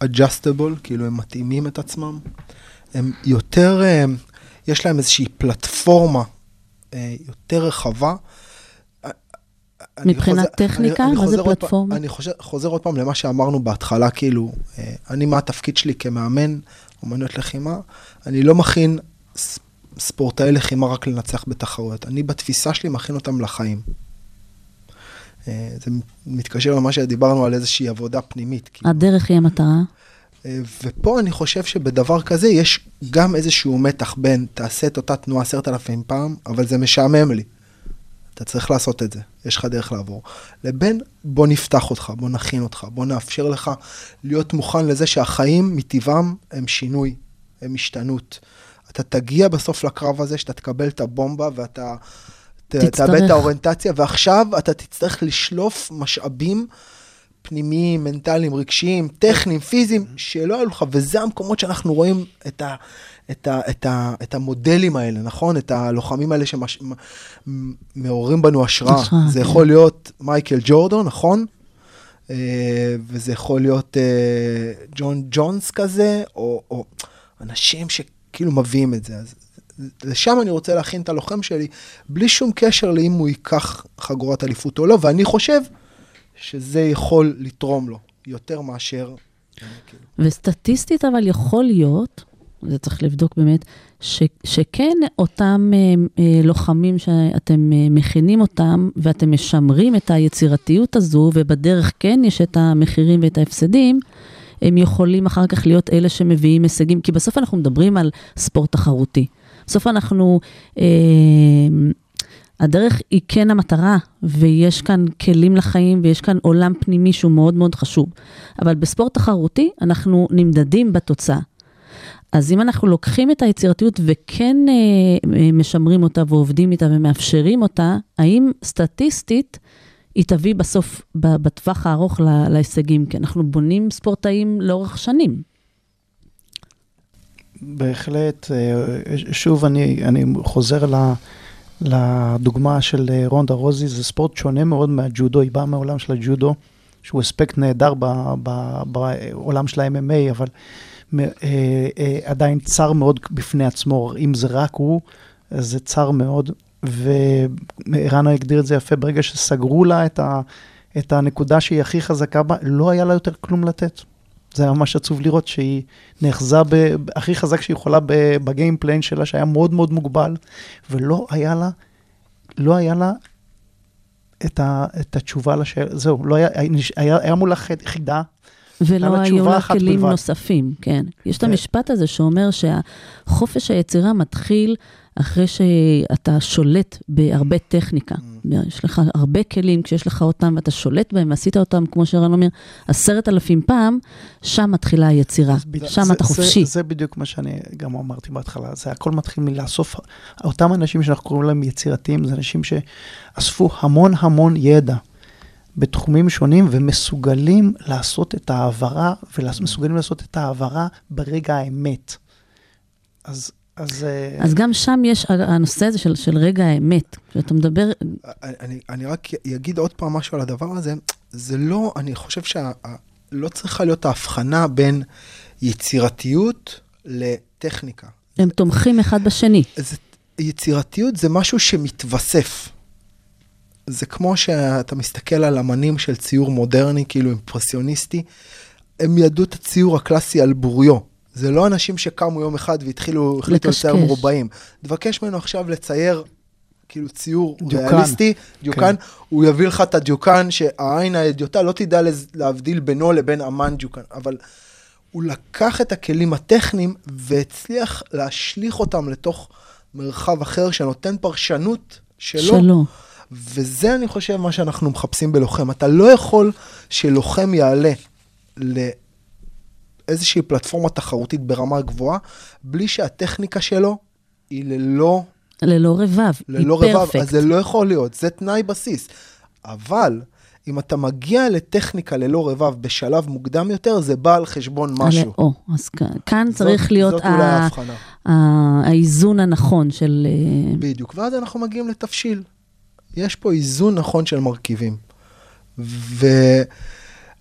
adjustable, כאילו הם מתאימים את עצמם. הם יותר, אה, יש להם איזושהי פלטפורמה אה, יותר רחבה. אני מבחינת חוזר- טכניקה? אני- אני מה זה חוזר עוד פעם- פלטפורמה? אני חוזר, חוזר עוד פעם למה שאמרנו בהתחלה, כאילו, אה, אני, מה התפקיד שלי כמאמן אומנויות לחימה? אני לא מכין ספורטאי לחימה רק לנצח בתחרויות. אני בתפיסה שלי מכין אותם לחיים. אה, זה מתקשר למה שדיברנו על איזושהי עבודה פנימית. כאילו. הדרך היא המטרה. אה, ופה אני חושב שבדבר כזה יש גם איזשהו מתח בין תעשה את אותה תנועה עשרת אלפים פעם, אבל זה משעמם לי. אתה צריך לעשות את זה, יש לך דרך לעבור. לבין בוא נפתח אותך, בוא נכין אותך, בוא נאפשר לך להיות מוכן לזה שהחיים מטבעם הם שינוי, הם השתנות. אתה תגיע בסוף לקרב הזה שאתה תקבל את הבומבה ואתה תצטרך. תאבד את האוריינטציה, ועכשיו אתה תצטרך לשלוף משאבים פנימיים, מנטליים, רגשיים, טכניים, פיזיים, שלא היו לך, וזה המקומות שאנחנו רואים את, ה, את, ה, את, ה, את המודלים האלה, נכון? את הלוחמים האלה שמעוררים בנו השראה. השראה, זה. יכול להיות מייקל ג'ורדון, נכון? אה, וזה יכול להיות אה, ג'ון ג'ונס כזה, או, או אנשים שכאילו מביאים את זה. אז לשם אני רוצה להכין את הלוחם שלי, בלי שום קשר לאם הוא ייקח חגורת אליפות או לא, ואני חושב שזה יכול לתרום לו יותר מאשר... וסטטיסטית אבל יכול להיות, זה צריך לבדוק באמת, ש, שכן אותם אה, אה, לוחמים שאתם אה, מכינים אותם ואתם משמרים את היצירתיות הזו, ובדרך כן יש את המחירים ואת ההפסדים, הם יכולים אחר כך להיות אלה שמביאים הישגים, כי בסוף אנחנו מדברים על ספורט תחרותי. בסוף אנחנו, אה, הדרך היא כן המטרה, ויש כאן כלים לחיים, ויש כאן עולם פנימי שהוא מאוד מאוד חשוב. אבל בספורט תחרותי אנחנו נמדדים בתוצאה. אז אם אנחנו לוקחים את היצירתיות וכן אה, אה, משמרים אותה ועובדים איתה ומאפשרים אותה, האם סטטיסטית היא תביא בסוף, בטווח הארוך לה- להישגים? כי אנחנו בונים ספורטאים לאורך שנים. בהחלט, אה, שוב, אני, אני חוזר ל, לדוגמה של אה, רונדה רוזי, זה ספורט שונה מאוד מהג'ודו, היא באה מהעולם של הג'ודו, שהוא אספקט נהדר ב- ב- בעולם של ה-MMA, אבל אה, אה, עדיין צר מאוד בפני עצמו, אם זה רק הוא, זה צר מאוד, ורנה הגדיר את זה יפה, ברגע שסגרו לה את, ה, את הנקודה שהיא הכי חזקה בה, לא היה לה יותר כלום לתת. זה היה ממש עצוב לראות שהיא נאחזה ב, הכי חזק שהיא יכולה ב game plan שלה, שהיה מאוד מאוד מוגבל, ולא היה לה, לא היה לה את, ה, את התשובה לשאלה, זהו, לא היה, היה, היה מולה חד- חידה, ולא היו לה כלים בלבד. נוספים, כן. יש את ו- המשפט הזה שאומר שהחופש היצירה מתחיל אחרי שאתה שולט בהרבה טכניקה. יש לך הרבה כלים, כשיש לך אותם ואתה שולט בהם ועשית אותם, כמו שרן אומר, עשרת אלפים פעם, שם מתחילה היצירה. שם זה- אתה חופשי. זה, זה בדיוק מה שאני גם אמרתי בהתחלה, זה הכל מתחיל מלאסוף, אותם אנשים שאנחנו קוראים להם יצירתיים, זה אנשים שאספו המון המון ידע בתחומים שונים ומסוגלים לעשות את ההעברה, ומסוגלים לעשות את ההעברה ברגע האמת. אז אז, אה, אז גם שם יש הנושא הזה של, של רגע האמת. כשאתה מדבר, אני, אני רק אגיד עוד פעם משהו על הדבר הזה. זה לא, אני חושב שלא צריכה להיות ההבחנה בין יצירתיות לטכניקה. הם תומכים אחד בשני. זה, יצירתיות זה משהו שמתווסף. זה כמו שאתה מסתכל על אמנים של ציור מודרני, כאילו אימפרסיוניסטי, הם ידעו את הציור הקלאסי על בוריו. זה לא אנשים שקמו יום אחד והתחילו, החליטו. לצייר מרובעים. תבקש ממנו עכשיו לצייר כאילו ציור דיוקן. ריאליסטי, דיוקן, כן. הוא יביא לך את הדיוקן שהעין האדיוטה לא תדע להבדיל בינו לבין אמן דיוקן, אבל הוא לקח את הכלים הטכניים והצליח להשליך אותם לתוך מרחב אחר שנותן פרשנות שלו. שלו. וזה אני חושב מה שאנחנו מחפשים בלוחם. אתה לא יכול שלוחם יעלה לאיזושהי פלטפורמה תחרותית ברמה גבוהה, בלי שהטכניקה שלו היא ללא, ללא רבב. ללא היא רבב, פרפקט. אז זה לא יכול להיות, זה תנאי בסיס. אבל אם אתה מגיע לטכניקה ללא רבב בשלב מוקדם יותר, זה בא על חשבון משהו. או, אז כאן, כאן זאת- צריך להיות זאת ה-. ה- האיזון הנכון של... אה, בדיוק, ואז אנחנו מגיעים לתבשיל. יש פה איזון נכון של מרכיבים.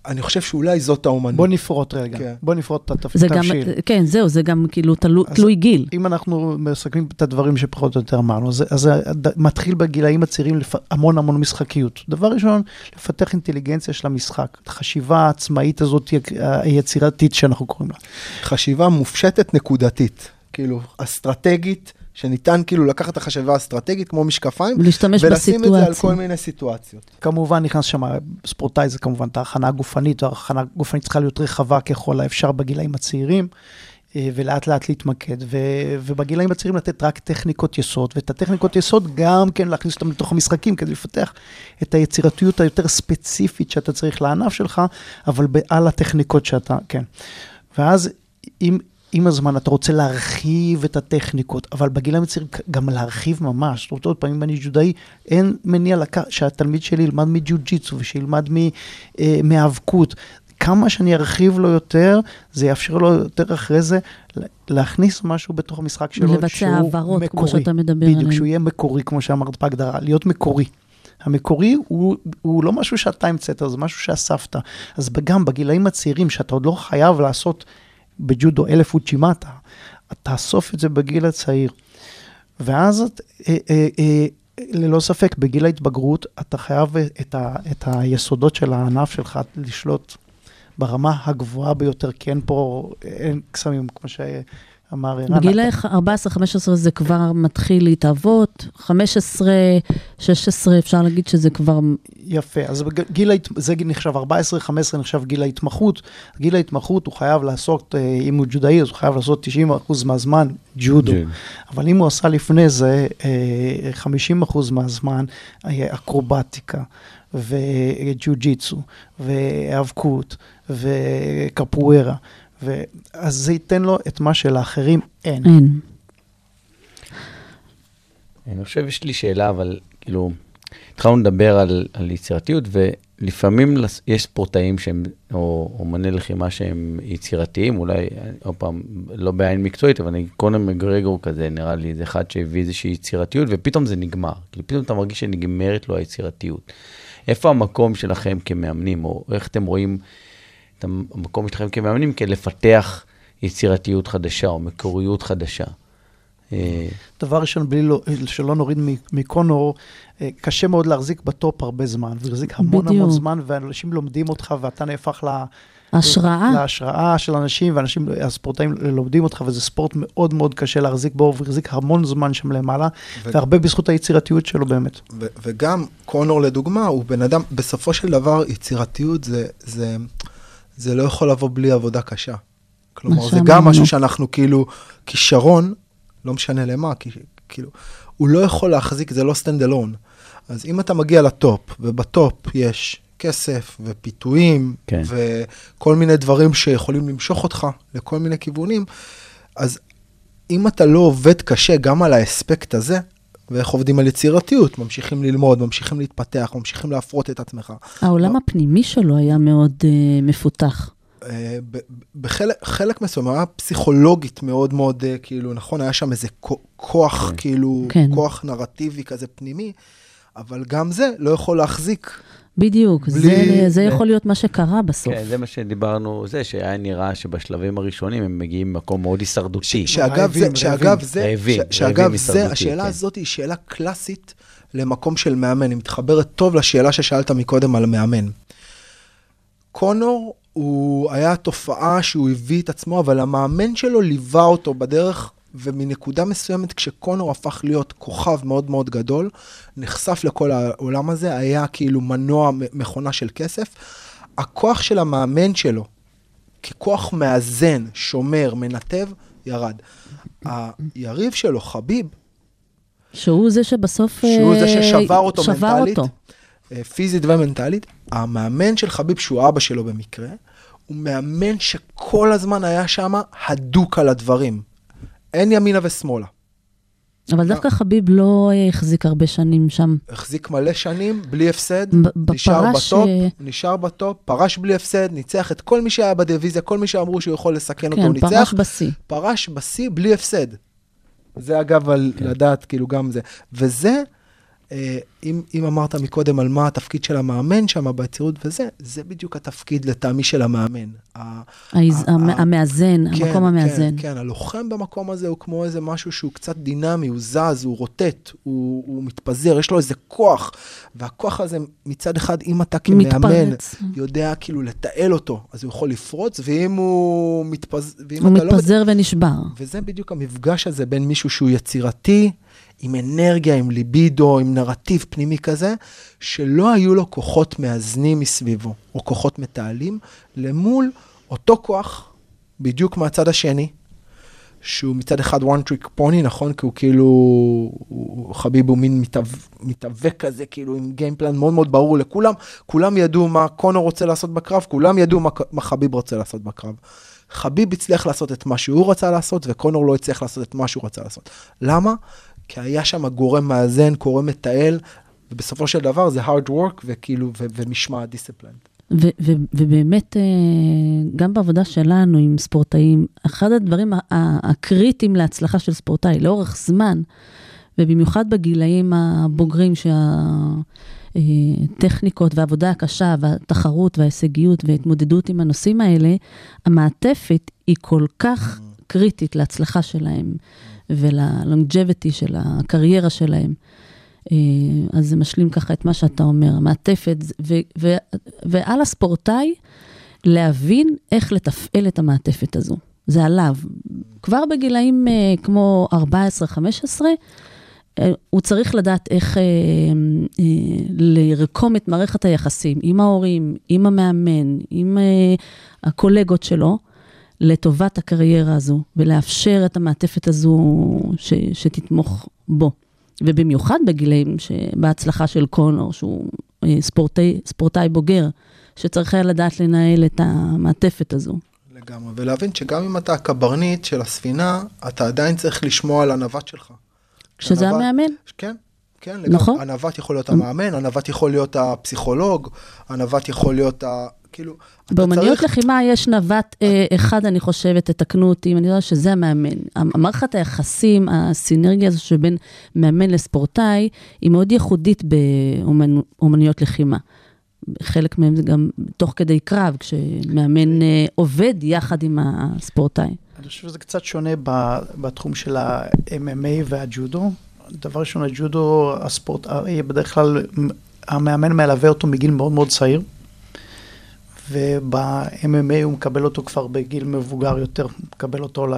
ואני חושב שאולי זאת האומנות. בוא נפרוט רגע, כן. בוא נפרוט את התבשיל. כן, זהו, זה גם כאילו תלו, אז- תלוי גיל. אם אנחנו מסכמים את הדברים שפחות או יותר אמרנו, אז, אז זה ד- מתחיל בגילאים הצעירים לפ... המון המון משחקיות. דבר ראשון, לפתח אינטליגנציה של המשחק, החשיבה העצמאית הזאת, היצירתית שאנחנו קוראים לה. חשיבה מופשטת נקודתית, כאילו אסטרטגית, שניתן כאילו לקחת את החשיבה האסטרטגית כמו משקפיים, ולהשתמש ולשים את זה על בסיטואציה. כל מיני סיטואציות. כמובן נכנס שם, ספורטאי זה כמובן את ההכנה הגופנית, ההכנה הגופנית צריכה להיות רחבה ככל האפשר בגילאים הצעירים, אה, ולאט לאט להתמקד, ו, ובגילאים הצעירים לתת רק טכניקות יסוד, ואת הטכניקות יסוד גם כן להכניס אותם לתוך המשחקים, כדי לפתח את היצירתיות היותר ספציפית שאתה צריך לענף שלך, אבל על הטכניקות שאתה, כן. ואז אם... עם הזמן אתה רוצה להרחיב את הטכניקות, אבל בגילאים הצעירים גם להרחיב ממש. זאת אומרת, עוד פעם, אם אני ג'ודאי, אין מניע לקח, שהתלמיד שלי ילמד מג'ו-ג'יצו ושילמד מ- אה. כמה שאני ארחיב לו יותר, זה יאפשר לו יותר אחרי זה לה- להכניס משהו בתוך המשחק שלו, לבצע שהוא העברות, כמו מקורי. שאתה מדבר בדיוק, עליהן. שהוא יהיה מקורי, כמו שאמרת בהגדרה, להיות מקורי. המקורי הוא, הוא לא משהו שאתה המצאת, זה משהו שאספת. אז גם בגילאים הצעירים, שאתה עוד לא חייב לעשות בג'ודו אלף אוצ'ימטה, תאסוף את זה בגיל הצעיר. ואז, את- אה, אה, אה, ללא ספק, בגיל ההתבגרות, אתה חייב את, ה, את היסודות של הענף שלך לשלוט ברמה הגבוהה ביותר, כי אין פה, אין קסמים, כמו שאמר ערן. בגיל 14-15 זה כבר מתחיל להתהוות, 15, 16 אפשר להגיד שזה כבר, יפה, אז בגיל, ההת- זה גיל נחשב 14-15 נחשב גיל ההתמחות. גיל ההתמחות הוא חייב לעשות, אה, אם הוא ג'ודאי, אז הוא חייב לעשות 90% מהזמן ג'ודו. ג'ודו. אבל אם הוא עשה לפני זה אה, 50% מהזמן אה, אקרובטיקה וג'ו-ג'יצו והיאבקות וקפוארה, ו- אז זה ייתן לו את מה שלאחרים אין. אין. אני חושב, יש לי שאלה, אבל כאילו, התחלנו לדבר על, על יצירתיות, ולפעמים יש ספורטאים שהם, או אומני לחימה שהם יצירתיים, אולי, עוד פעם, לא בעין מקצועית, אבל נגיד קונר מגרגור כזה, נראה לי, זה אחד שהביא איזושהי יצירתיות, ופתאום זה נגמר. כאילו, פתאום אתה מרגיש שנגמרת לו היצירתיות. איפה המקום שלכם כמאמנים, או איך אתם רואים את המקום שלכם כמאמנים, כלפתח יצירתיות חדשה, או מקוריות חדשה? אה, דבר ראשון, בלי לא, שלא נוריד מ- מקונור, אה, קשה מאוד להחזיק בטופ הרבה זמן, ולהחזיק המון בדיוק. המון זמן, ואנשים לומדים אותך, ואתה נהפך ל... השראה. להשראה של אנשים, ואנשים, הספורטאים לומדים אותך, וזה ספורט מאוד מאוד קשה להחזיק בו, והוא החזיק המון זמן שם למעלה, ו- והרבה בזכות היצירתיות שלו באמת. ו- וגם קונור לדוגמה, הוא בן אדם, בסופו של דבר יצירתיות זה, זה, זה לא יכול לבוא בלי עבודה קשה. כלומר, זה שאמרנו. גם משהו שאנחנו כאילו, כישרון, לא משנה למה, כי, כאילו, הוא לא יכול להחזיק, זה לא stand alone. אז אם אתה מגיע לטופ, ובטופ יש כסף ופיתויים, כן. וכל מיני דברים שיכולים למשוך אותך לכל מיני כיוונים, אז אם אתה לא עובד קשה גם על האספקט הזה, ואיך עובדים על יצירתיות, ממשיכים ללמוד, ממשיכים להתפתח, ממשיכים להפרות את עצמך. העולם הפנימי שלו היה מאוד uh, מפותח. אה, בחלק חלק מסוים, היה פסיכולוגית מאוד מאוד, אה, כאילו, נכון, היה שם איזה כוח, כאילו, כן. כוח נרטיבי כזה פנימי, אבל גם זה לא יכול להחזיק. בדיוק, בלי- זה, זה יכול להיות מה שקרה בסוף. כן, זה מה שדיברנו, זה שהיה נראה שבשלבים הראשונים הם מגיעים ממקום מאוד הישרדותי. שאגב, זה, שאגב. זה, רעבים, ש- שאגב, רעבים זה, השאלה כן. הזאת היא שאלה קלאסית למקום של מאמן. היא מתחברת טוב לשאלה ששאלת מקודם על מאמן. קונור, הוא היה תופעה שהוא הביא את עצמו, אבל המאמן שלו ליווה אותו בדרך, ומנקודה מסוימת, כשקונור הפך להיות כוכב מאוד מאוד גדול, נחשף לכל העולם הזה, היה כאילו מנוע, מכונה של כסף. הכוח של המאמן שלו, ככוח מאזן, שומר, מנתב, ירד. היריב שלו, חביב, שהוא זה שבסוף... שהוא זה אה, ששבר אותו שבר מנטלית, אותו. אה, פיזית ומנטלית, המאמן של חביב, שהוא אבא שלו במקרה, הוא מאמן שכל הזמן היה שם הדוק על הדברים. אין ימינה ושמאלה. אבל דווקא חביב לא אה, החזיק הרבה שנים שם. החזיק מלא שנים, בלי הפסד, נשאר בטופ, אה, נשאר בטופ, פרש בלי הפסד, ניצח את כל מי שהיה בדיוויזיה, כל מי שאמרו שהוא יכול לסכן אותו, הוא כן, פרש ניצח, בשיא. פרש בשיא בלי הפסד. זה אגב, על כן. לדעת, כאילו גם זה. וזה, אה, אם, אם אמרת מקודם על מה התפקיד של המאמן שם ביצירתיות וזה, זה בדיוק התפקיד לטעמי של המאמן. המאזן, כן, המקום המאזן. כן, כן, הלוחם במקום הזה הוא כמו איזה משהו שהוא קצת דינמי, הוא זז, הוא רוטט, הוא, הוא מתפזר, יש לו איזה כוח. והכוח הזה, מצד אחד, אם אתה כמאמן. יודע כאילו לתעל אותו, אז הוא יכול לפרוץ, ואם הוא מתפזר, ואם הוא לא... מתפזר ונשבר. וזה בדיוק המפגש הזה בין מישהו שהוא יצירתי, עם אנרגיה, עם ליבידו, עם נרטיב פנימי כזה, שלא היו לו כוחות מאזנים מסביבו, או כוחות מתעלים, למול אותו כוח, בדיוק מהצד השני, שהוא מצד אחד one trick pony, נכון? כי הוא כאילו, חביב הוא מין מתאב- מתאבק כזה, כאילו עם גיימפלן מאוד מאוד ברור לכולם. כולם ידעו מה קונור רוצה לעשות בקרב, כולם ידעו מה, מה חביב רוצה לעשות בקרב. חביב הצליח לעשות את מה שהוא רצה לעשות, וקונור לא הצליח לעשות את מה שהוא רצה לעשות. למה? כי היה שם גורם מאזן, גורם מתעל, ובסופו של דבר זה hard work וכאילו, ו- ומשמעת דיסציפלין. ו- ו- ובאמת, אה, גם בעבודה שלנו עם ספורטאים, אחד הדברים הקריטיים להצלחה של ספורטאי לאורך זמן, ובמיוחד בגילאים הבוגרים שהטכניקות והעבודה הקשה והתחרות וההישגיות וההתמודדות עם הנושאים האלה, המעטפת היא כל כך קריטית להצלחה שלהם וללונג'ביטי של הקריירה שלהם. אה, אז זה משלים ככה את מה שאתה אומר, המעטפת, ו- ו- ועל הספורטאי להבין איך לתפעל את המעטפת הזו. זה עליו. כבר בגילאים אה, כמו 14-15, אה, הוא צריך לדעת איך אה, אה, לרקום את מערכת היחסים עם ההורים, עם המאמן, עם אה, הקולגות שלו, לטובת הקריירה הזו, ולאפשר את המעטפת הזו ש, שתתמוך בו. ובמיוחד בגילאים שבהצלחה של קונור, שהוא אה, ספורטאי, ספורטאי בוגר, שצריך היה לדעת לנהל את המעטפת הזו. לגמרי, ולהבין שגם אם אתה הקברניט של הספינה, אתה עדיין צריך לשמוע על הנווט שלך. שזה הנווט- המאמן. כן, כן. נכון. הנווט יכול להיות המאמן, הנווט יכול להיות הפסיכולוג, הנווט יכול להיות ה... כאילו, אתה באמניות צריך... לחימה יש נווט אה, אחד, אני חושבת, תתקנו אותי אם אני יודעת שזה המאמן. המערכת היחסים, הסינרגיה הזו שבין מאמן לספורטאי, היא מאוד ייחודית באמניות לחימה. חלק מהם זה גם תוך כדי קרב, כשמאמן אה, עובד יחד עם הספורטאי. אני חושב שזה קצת שונה בתחום של ה-MMA והג'ודו. דבר ראשון, הג'ודו, הספורט, אה, בדרך כלל המאמן מלווה אותו מגיל מאוד מאוד צעיר, וב-MMA הוא מקבל אותו כבר בגיל מבוגר יותר, מקבל אותו ל-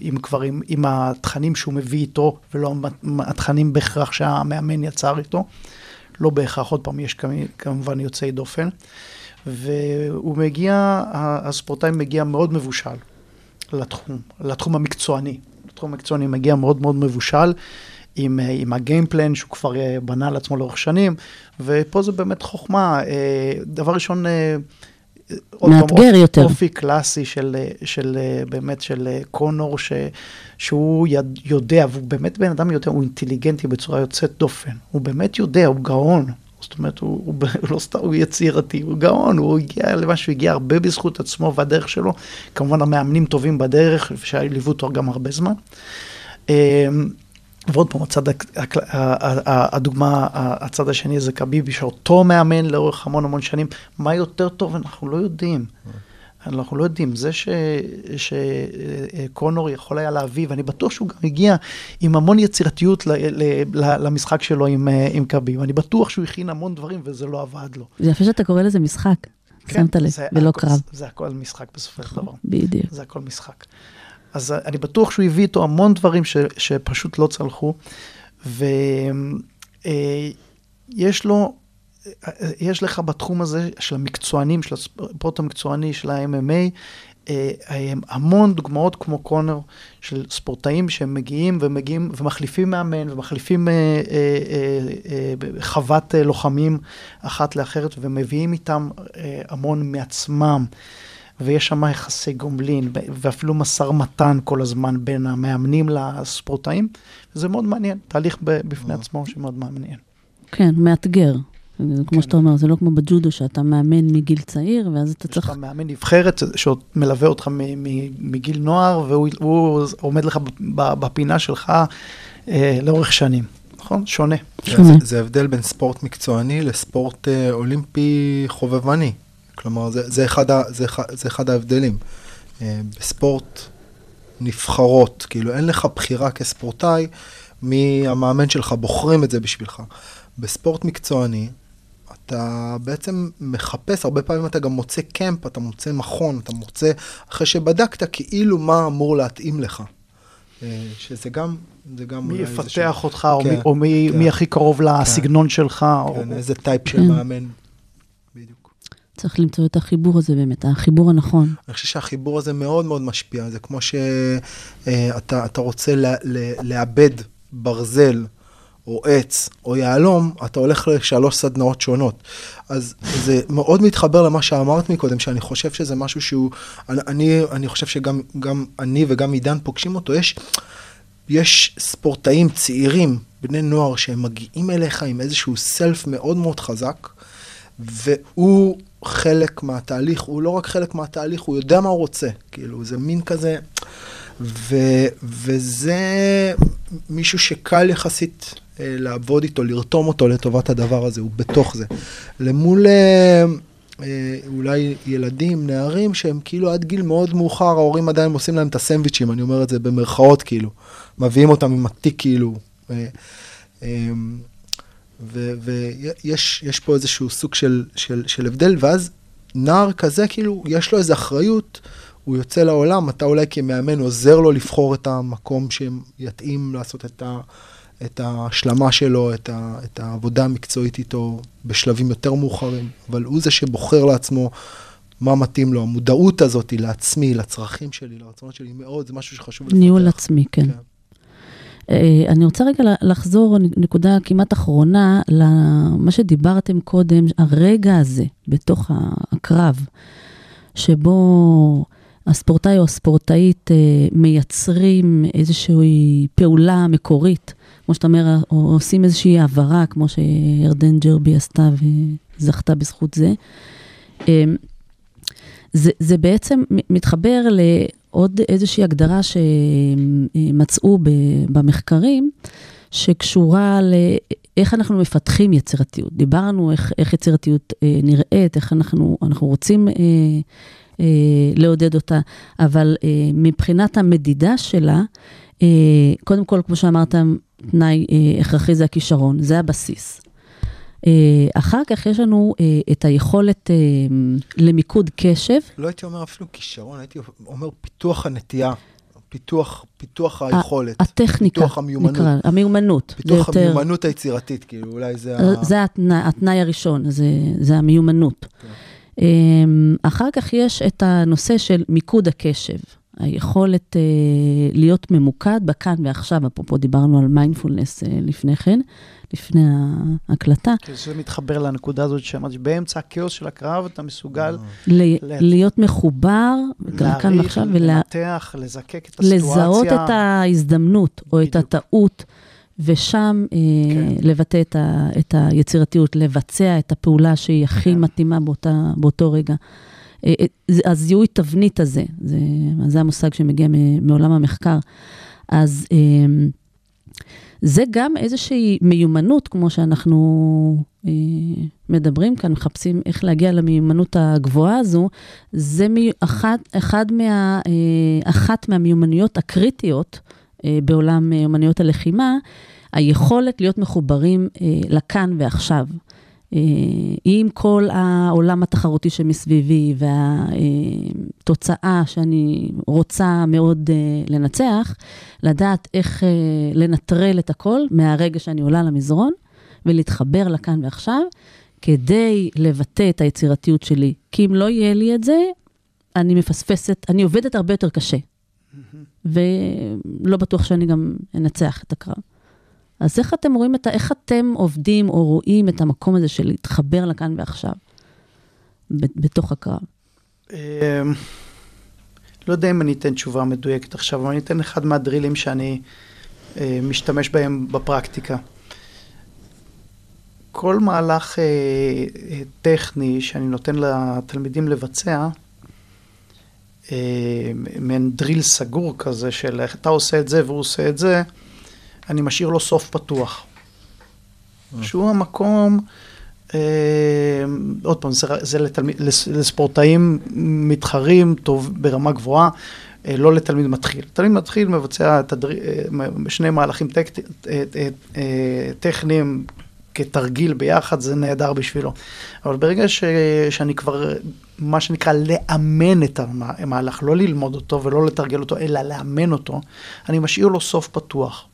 עם כבר עם, עם התכנים שהוא מביא איתו, ולא התכנים בהכרח שהמאמן יצר איתו. לא בהכרח, עוד פעם, יש כמ- כמובן יוצאי דופן. והוא מגיע, הספורטאי מגיע מאוד מבושל לתחום, לתחום המקצועני. לתחום המקצועני מגיע מאוד מאוד מבושל, עם, עם הגיימפלן שהוא כבר אה, בנה לעצמו לאורך שנים, ופה זה באמת חוכמה. אה, דבר ראשון, אה, מאתגר יותר. אופי קלאסי של, אה, של אה, באמת של אה, קונור, ש, שהוא יד- יודע, והוא באמת בן אדם יודע, הוא אינטליגנטי בצורה יוצאת דופן. הוא באמת יודע, הוא גאון. זאת אומרת, הוא, הוא, הוא לא סתם, הוא יצירתי, הוא גאון, הוא הגיע למה שהוא הגיע הרבה בזכות עצמו והדרך שלו. כמובן המאמנים טובים בדרך, שליוו אותו גם הרבה זמן. ועוד פעם, הצד, הדוגמה, הצד השני זה קביבי, שאותו מאמן לאורך המון המון שנים. מה יותר טוב, אנחנו לא יודעים. אנחנו לא יודעים. זה ש- שקונור יכול היה להביא, ואני בטוח שהוא גם הגיע עם המון יצירתיות ל- ל- ל- למשחק שלו עם, אה, עם קביב. אני בטוח שהוא הכין המון דברים וזה לא עבד לו. זה יפה שאתה קורא לזה משחק, שמת לב, כן, זה ולא הכל- קרב. זה הכל משחק בסופו של דבר. בדיוק. זה הכל משחק. אז אני בטוח שהוא הביא איתו המון דברים ש, שפשוט לא צלחו, ויש לו, אה, יש לך בתחום הזה של המקצוענים, של הספורט המקצועני, של ה-MMA, אה, אה, המון דוגמאות כמו קונר של ספורטאים שהם מגיעים ומגיעים ומחליפים מאמן ומחליפים אה, אה, אה, אה, חוות אה, לוחמים אחת לאחרת ומביאים איתם אה, המון מעצמם. ויש שם יחסי גומלין ואפילו משא מתן כל הזמן בין המאמנים לספורטאים. זה מאוד מעניין, תהליך בפני עצמו שמאוד מעניין. כן, מאתגר. כן. כמו שאתה אומר, זה לא כמו בג'ודו, שאתה מאמן מגיל צעיר, ואז אתה יש צריך... לך מאמן נבחרת שמלווה אותך מגיל נוער, והוא הוא עומד לך בפינה שלך אה, לאורך שנים, נכון? שונה. שונה. זה, זה הבדל בין ספורט מקצועני לספורט אה, אולימפי חובבני. כלומר, זה, זה, אחד, ה, זה, זה אחד ההבדלים. אה, בספורט נבחרות, כאילו אין לך בחירה כספורטאי, מי המאמן שלך, בוחרים את זה בשבילך. בספורט מקצועני, אתה בעצם מחפש, הרבה פעמים אתה גם מוצא קמפ, אתה מוצא מכון, אתה מוצא, אחרי שבדקת, כאילו מה אמור להתאים לך. אה, שזה גם, זה גם מי יפתח איזשהו- אותך, או כן, מי- או מי כן. מי הכי קרוב לסגנון שלך. או- כן, איזה טייפ של כן. מאמן. צריך למצוא את החיבור הזה באמת, החיבור הנכון. אני חושב שהחיבור הזה מאוד מאוד משפיע, זה כמו שאתה אתה רוצה לאבד ברזל או עץ או יהלום, אתה הולך לשלוש סדנאות שונות. אז זה מאוד מתחבר למה שאמרת מקודם, שאני חושב שזה משהו שהוא, אני, אני, חושב שגם גם אני וגם עידן פוגשים אותו, יש, יש ספורטאים צעירים, בני נוער, שהם מגיעים אליך עם איזשהו סלף מאוד מאוד חזק, והוא חלק מהתהליך, הוא לא רק חלק מהתהליך, הוא יודע מה הוא רוצה. כאילו, זה מין כזה... ו, וזה מישהו שקל יחסית אה, לעבוד איתו, לרתום אותו לטובת הדבר הזה, הוא בתוך זה. למול אה, אה, אולי ילדים, נערים, שהם כאילו עד גיל מאוד מאוחר, ההורים עדיין עושים להם את הסנדוויצ'ים, אני אומר את זה במרכאות כאילו, מביאים אותם עם התיק כאילו. אה, אה, ויש יש פה איזשהו סוג של, של, של הבדל, ואז נער כזה, כאילו, יש לו איזו אחריות, הוא יוצא לעולם, אתה אולי כמאמן עוזר לו לבחור את המקום שיתאים לעשות את, ה, את ההשלמה שלו, את, ה, את העבודה המקצועית איתו בשלבים יותר מאוחרים, אבל הוא זה שבוחר לעצמו מה מתאים לו. המודעות הזאת לעצמי, לצרכים שלי, לרצונות שלי, מאוד, זה משהו שחשוב לפתח. ניהול עצמי, כן. אה, אני רוצה רגע ל- לחזור, נקודה כמעט אחרונה, למה שדיברתם קודם, הרגע הזה, בתוך הקרב, שבו הספורטאי או הספורטאית אה, מייצרים איזושהי פעולה מקורית, כמו שאתה אומר, או עושים איזושהי העברה, כמו שירדן ג'רבי עשתה וזכתה בזכות זה. אה, זה, זה בעצם מתחבר לעוד איזושהי הגדרה שמצאו במחקרים, שקשורה לאיך אנחנו מפתחים יצירתיות. דיברנו איך, איך יצירתיות אה, נראית, איך אנחנו, אנחנו רוצים אה, אה, לעודד אותה, אבל אה, מבחינת המדידה שלה, אה, קודם כל, כמו שאמרת, תנאי אה, הכרחי זה הכישרון, זה הבסיס. אה, אחר כך יש לנו אה, את היכולת אה, למיקוד קשב. לא הייתי אומר אפילו כישרון, הייתי אומר פיתוח הנטייה, פיתוח, פיתוח היכולת. הטכניקה, פיתוח המיומנות. נקרא, המיומנות. פיתוח יותר- המיומנות היצירתית, כאילו, אולי זה ה... זה התנאי, התנאי הראשון, זה, זה המיומנות. כן. אמ, אחר כך יש את הנושא של מיקוד הקשב, היכולת אה, להיות ממוקד בכאן ועכשיו, אפרופו דיברנו על מיינדפולנס אה, לפני כן, לפני ההקלטה, כי זה מתחבר לנקודה הזאת שאמרתי, שבאמצע הכאוס של הקרב אתה מסוגל ל- ל- להיות מחובר כאן להעריך, ועכשיו, לנתח, לזקק את הסיטואציה. את ההזדמנות או את בדיוק. הטעות. ושם אה, כן. לבטא את, ה, את היצירתיות, לבצע את הפעולה שהיא הכי כן. מתאימה באותה, באותו רגע. אה, אה, הזיהוי תבנית הזה, זה, זה המושג שמגיע מעולם המחקר. אז אה, זה גם איזושהי מיומנות, כמו שאנחנו אה, מדברים כאן, מחפשים איך להגיע למיומנות הגבוהה הזו, זה אחת, אחד מה, אחת מהמיומנויות הקריטיות בעולם אומנויות הלחימה, היכולת להיות מחוברים לכאן ועכשיו. אה, עם כל העולם התחרותי שמסביבי והתוצאה שאני רוצה מאוד אה, לנצח, לדעת איך אה, לנטרל את הכל מהרגע שאני עולה למזרון ולהתחבר לכאן ועכשיו, כדי לבטא את היצירתיות שלי. כי אם לא יהיה לי את זה, אני מפספסת, אני עובדת הרבה יותר קשה. ולא בטוח שאני גם אנצח את הקרב. אז איך אתם רואים את ה... איך אתם עובדים או רואים את המקום הזה של להתחבר לכאן ועכשיו, בתוך הקרב? אמ, לא יודע אם אני אתן תשובה מדויקת עכשיו, אבל אני אתן אחד מהדרילים שאני אה, משתמש בהם בפרקטיקה. כל מהלך אה, אה, טכני שאני נותן לתלמידים לבצע, אה, מעין דריל סגור כזה של איך אתה עושה את זה והוא עושה את זה, אני משאיר לו סוף פתוח. שהוא המקום, אה, עוד פעם, זה, זה לתלמיד, לס- לספורטאים מתחרים טוב ברמה גבוהה, אה, לא לתלמיד מתחיל. תלמיד מתחיל מבצע את הדר... אה, שני מהלכים טק... אה, אה, אה, טכניים כתרגיל ביחד, זה נהדר בשבילו. אבל ברגע ש... שאני כבר, מה שנקרא, לאמן את המהלך, לא ללמוד אותו ולא לתרגל אותו, אלא לאמן אותו, אני משאיר לו סוף פתוח.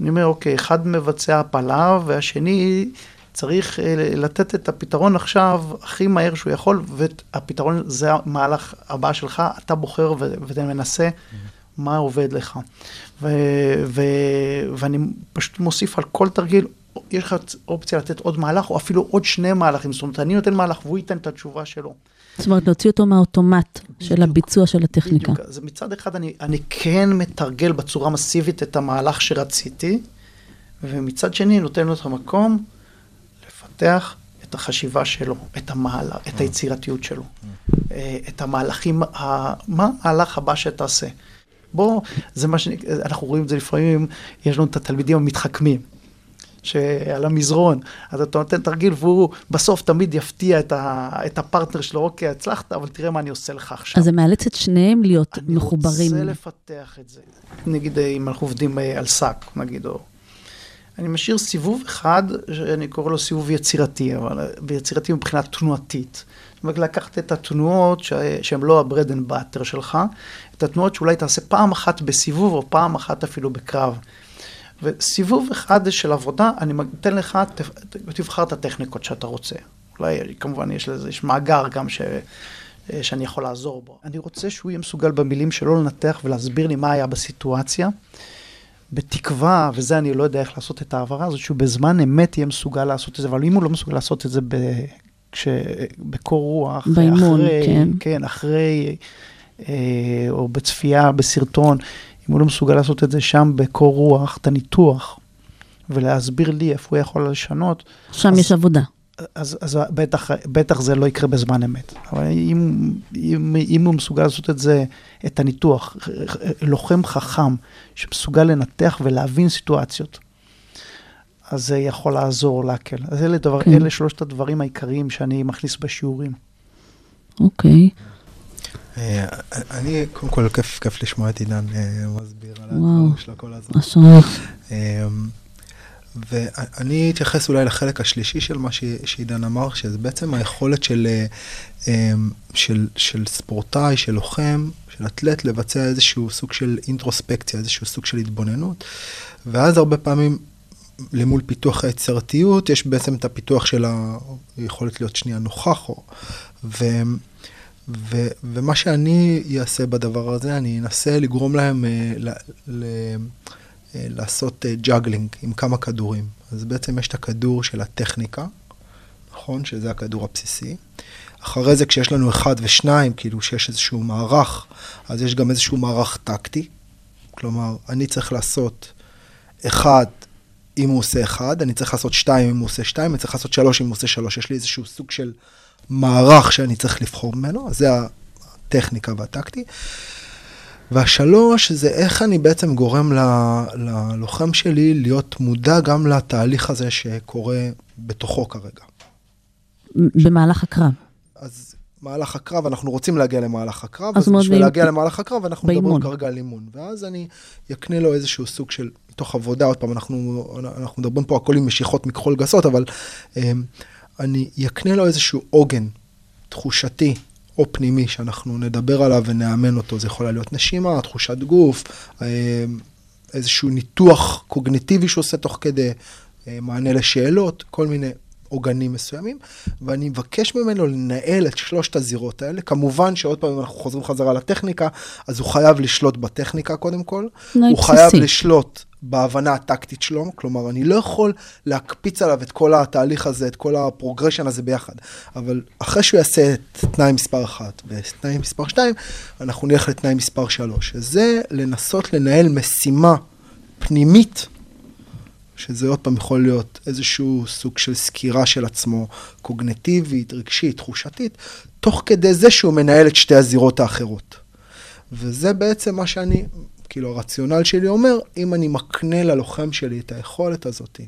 אני אומר, אוקיי, אחד מבצע הפלה והשני צריך אה, לתת את הפתרון עכשיו הכי מהר שהוא יכול, והפתרון זה המהלך הבא שלך, אתה בוחר ו- ומנסה מה עובד לך. ואני פשוט מוסיף על כל תרגיל, יש לך אופציה לתת עוד מהלך, או אפילו עוד שני מהלכים, זאת אומרת, אני נותן מהלך והוא ייתן את התשובה שלו. זאת אומרת, להוציא אותו מהאוטומט של בדיוק. הביצוע של הטכניקה. בדיוק. אז מצד אחד אני, אני כן מתרגל בצורה מסיבית את המהלך שרציתי, ומצד שני נותן לו את המקום לפתח את החשיבה שלו, את המהלך, את היצירתיות שלו, אה, את המהלכים, ה- מה המהלך הבא שתעשה. בוא, זה מה שאנחנו רואים את זה לפעמים, יש לנו את התלמידים המתחכמים. שעל המזרון, אז אתה נותן תרגיל והוא בסוף תמיד יפתיע את, ה, את הפרטנר שלו, אוקיי, הצלחת, אבל תראה מה אני עושה לך עכשיו. אז זה מאלץ את שניהם להיות מחוברים. אני רוצה לפתח את זה. נגיד, אם אנחנו עובדים אה, על שק, נגיד, או... אני משאיר סיבוב אחד, שאני קורא לו סיבוב יצירתי, אבל אה, יצירתי מבחינה תנועתית. זאת אומרת, לקחת את התנועות ש- שהן לא ה-bread and butter שלך, את התנועות שאולי תעשה פעם אחת בסיבוב, או פעם אחת אפילו בקרב. וסיבוב אחד של עבודה, אני אתן לך, תבחר את הטכניקות שאתה רוצה. אולי, כמובן, יש לזה, יש מאגר גם ש... שאני יכול לעזור בו. אני רוצה שהוא יהיה מסוגל במילים שלו לנתח ולהסביר לי מה היה בסיטואציה, בתקווה, וזה אני לא יודע איך לעשות את ההעברה הזאת, שהוא בזמן אמת יהיה מסוגל לעשות את זה, אבל אם הוא לא מסוגל לעשות את זה ב... כש... בקור רוח, באימון, אחרי, כן. כן, אחרי, אה, או בצפייה בסרטון, אם הוא לא מסוגל לעשות את זה שם בקור רוח, את הניתוח, ולהסביר לי איפה הוא יכול לשנות, שם אז- יש עבודה. אז, אז בטח, בטח זה לא יקרה בזמן אמת. אבל אם, אם, אם הוא מסוגל לעשות את זה, את הניתוח, לוחם חכם שמסוגל לנתח ולהבין סיטואציות, אז זה יכול לעזור להקל. אז אלה, דבר, כן. אלה שלושת הדברים העיקריים שאני מכניס בשיעורים. אוקיי. אה, אני, קודם כל, כיף כיף לשמוע את עידן אה, מסביר על. הדברים שלו כל הזמן. אשריך. אמ, ואני אתייחס אולי לחלק השלישי של מה שעידן אמר, שזה בעצם היכולת של, אה, של, של ספורטאי, של לוחם, של אתלט, לבצע איזשהו סוג של אינטרוספקציה, איזשהו סוג של התבוננות. ואז הרבה פעמים, למול פיתוח היצירתיות, יש בעצם את הפיתוח של היכולת להיות שנייה נוכח. או, ו, ו, ומה שאני אעשה בדבר הזה, אני אנסה לגרום להם אה, ל, ל, אה, לעשות juggling עם כמה כדורים. אז בעצם יש את הכדור של הטכניקה, נכון? שזה הכדור הבסיסי. אחרי זה, כשיש לנו אחד ושניים, כאילו שיש איזשהו מערך, אז יש גם איזשהו מערך טקטי. כלומר, אני צריך לעשות אחד אם הוא עושה אחד, אני צריך לעשות שתיים אם הוא עושה שתיים, אני צריך לעשות שלוש אם הוא עושה שלוש. יש לי איזשהו סוג של מערך שאני צריך לבחור ממנו, זה הטכניקה והטקטי. והשלוש זה איך אני בעצם גורם ל- ללוחם שלי להיות מודע גם לתהליך הזה שקורה בתוכו כרגע. במהלך הקרב. אז מהלך הקרב, אנחנו רוצים להגיע למהלך הקרב, אז אז בשביל להגיע למהלך הקרב, אנחנו מדברים באימון. כרגע על אימון. ואז אני אקנה לו איזשהו סוג של, מתוך עבודה, עוד פעם, אנחנו, אנחנו מדברים פה הכל עם משיכות מכחול גסות, אבל אמ, אני אקנה לו איזשהו עוגן תחושתי או פנימי, שאנחנו נדבר עליו ונאמן אותו. זה יכול להיות נשימה, תחושת גוף, אמ, איזשהו ניתוח קוגניטיבי שהוא עושה תוך כדי, אה, מענה לשאלות, כל מיני עוגנים מסוימים, ואני מבקש ממנו לנהל את שלושת הזירות האלה. כמובן שעוד פעם, אם אנחנו חוזרים חזרה לטכניקה, אז הוא חייב לשלוט בטכניקה קודם כל. תנאי הוא חייב בסיסי. לשלוט בהבנה הטקטית שלו, כלומר, אני לא יכול להקפיץ עליו את כל התהליך הזה, את כל ה progression הזה ביחד. אבל אחרי שהוא יעשה את תנאי מספר 1 ותנאי מספר 2, אנחנו נלך לתנאי מספר 3. שזה לנסות לנהל משימה פנימית, שזה עוד פעם יכול להיות איזשהו סוג של סקירה של עצמו, קוגניטיבית, רגשית, תחושתית, תוך כדי זה שהוא מנהל את שתי הזירות האחרות. וזה בעצם מה שאני, כאילו הרציונל שלי אומר, אם אני מקנה ללוחם שלי את היכולת הזאת,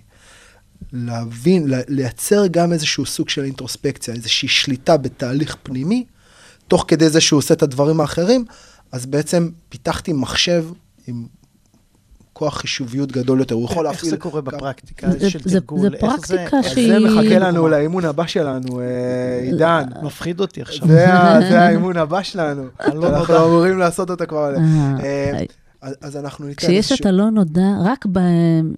להבין, לייצר גם איזשהו סוג של אינטרוספקציה, איזושהי שליטה בתהליך פנימי, תוך כדי זה שהוא עושה את הדברים האחרים, אז בעצם פיתחתי מחשב עם כוח חישוביות גדול יותר, הוא יכול איך להפעיל... זה קורה בפרקטיקה של תרגול? זה איך פרקטיקה איך שהיא- זה מחכה לנו לאימון הבא שלנו, אה, עידן. מפחיד אותי עכשיו. זה האימון הבא שלנו. הלא אנחנו. אמורים לעשות אותו כבר. אה, אה, אז אנחנו ניתן כשיש את הלא נודע, רק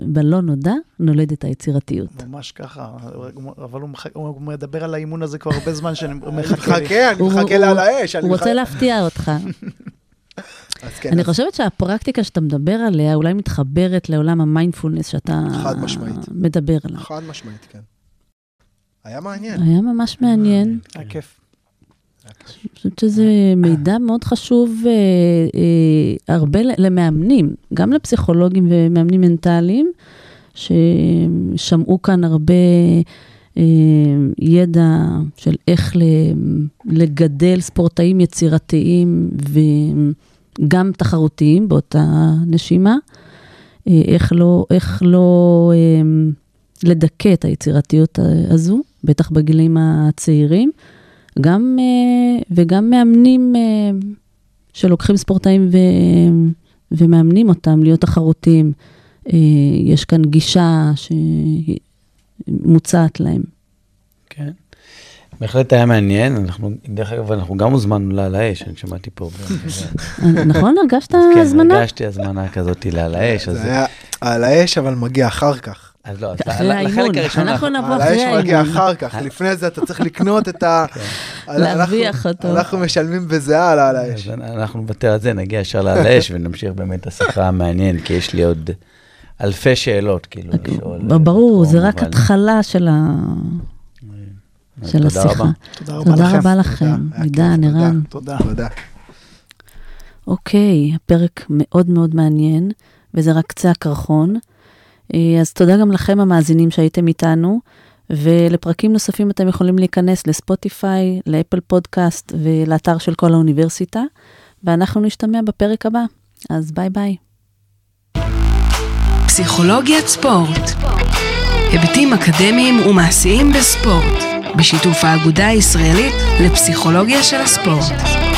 בלא נודע נולדת היצירתיות. ממש ככה, אבל הוא הוא מדבר על האימון הזה כבר הרבה זמן שאני אני מחכה. לי. מחכה, אני הוא- מחכה הוא- לה על האש. הוא רוצה להפתיע אותך. כן, אני אז- חושבת שהפרקטיקה שאתה מדבר עליה אולי מתחברת לעולם המיינדפולנס שאתה חד משמעית. מדבר עליו. חד משמעית, כן. היה מעניין. היה ממש מעניין. היה כיף. אני חושבת שזה מידע מאוד חשוב אה, אה, הרבה למאמנים, גם לפסיכולוגים ומאמנים מנטליים, ששמעו כאן הרבה אה, ידע של איך לגדל ספורטאים יצירתיים וגם תחרותיים באותה נשימה. אה, איך לא, איך לא אה, לדכא את היצירתיות הזו, בטח בגילים הצעירים. גם, אה, וגם מאמנים אה, שלוקחים ספורטאים ו, ומאמנים אותם להיות תחרותיים. אה, יש כאן גישה שמוצעת להם. כן. בהחלט היה מעניין, אנחנו, דרך אגב, אנחנו גם הוזמנו לעל האש, אני שמעתי פה. נכון? הרגשת כן, הזמנה? הרגשתי הזמנה כזאת לעל האש, זה היה על האש, אבל מגיע אחר כך. אז לא, אז האימון, לחלק הראשון, אנחנו נבוא על אחרי האש מגיע האימון. אחר כך. לפני זה אתה צריך לקנות את ה... להרוויח אנחנו- אותו. אנחנו משלמים בזיעה על על האש. אז אנחנו נוותר על זה, נגיע ישר לעל האש ונמשיך באמת את השיחה המעניינת, כי יש לי עוד אלפי שאלות, כאילו, לשאול. אוקיי. ברור, זה רק התחלה של ה- של תודה השיחה. רבה. תודה רבה תודה לכם. עידן, תודה. ערן. תודה. תודה. אוקיי, הפרק מאוד מאוד מעניין, וזה רק קצה הקרחון. אה, אז תודה גם לכם המאזינים שהייתם איתנו, ולפרקים נוספים אתם יכולים להיכנס ל Spotify, ל Apple Podcast ולאתר של כל האוניברסיטה, ואנחנו נשתמע בפרק הבא. אז ביי ביי. פסיכולוגיית ספורט. היבטים אקדמיים ומעשיים בספורט, בשיתוף האגודה הישראלית לפסיכולוגיה של הספורט.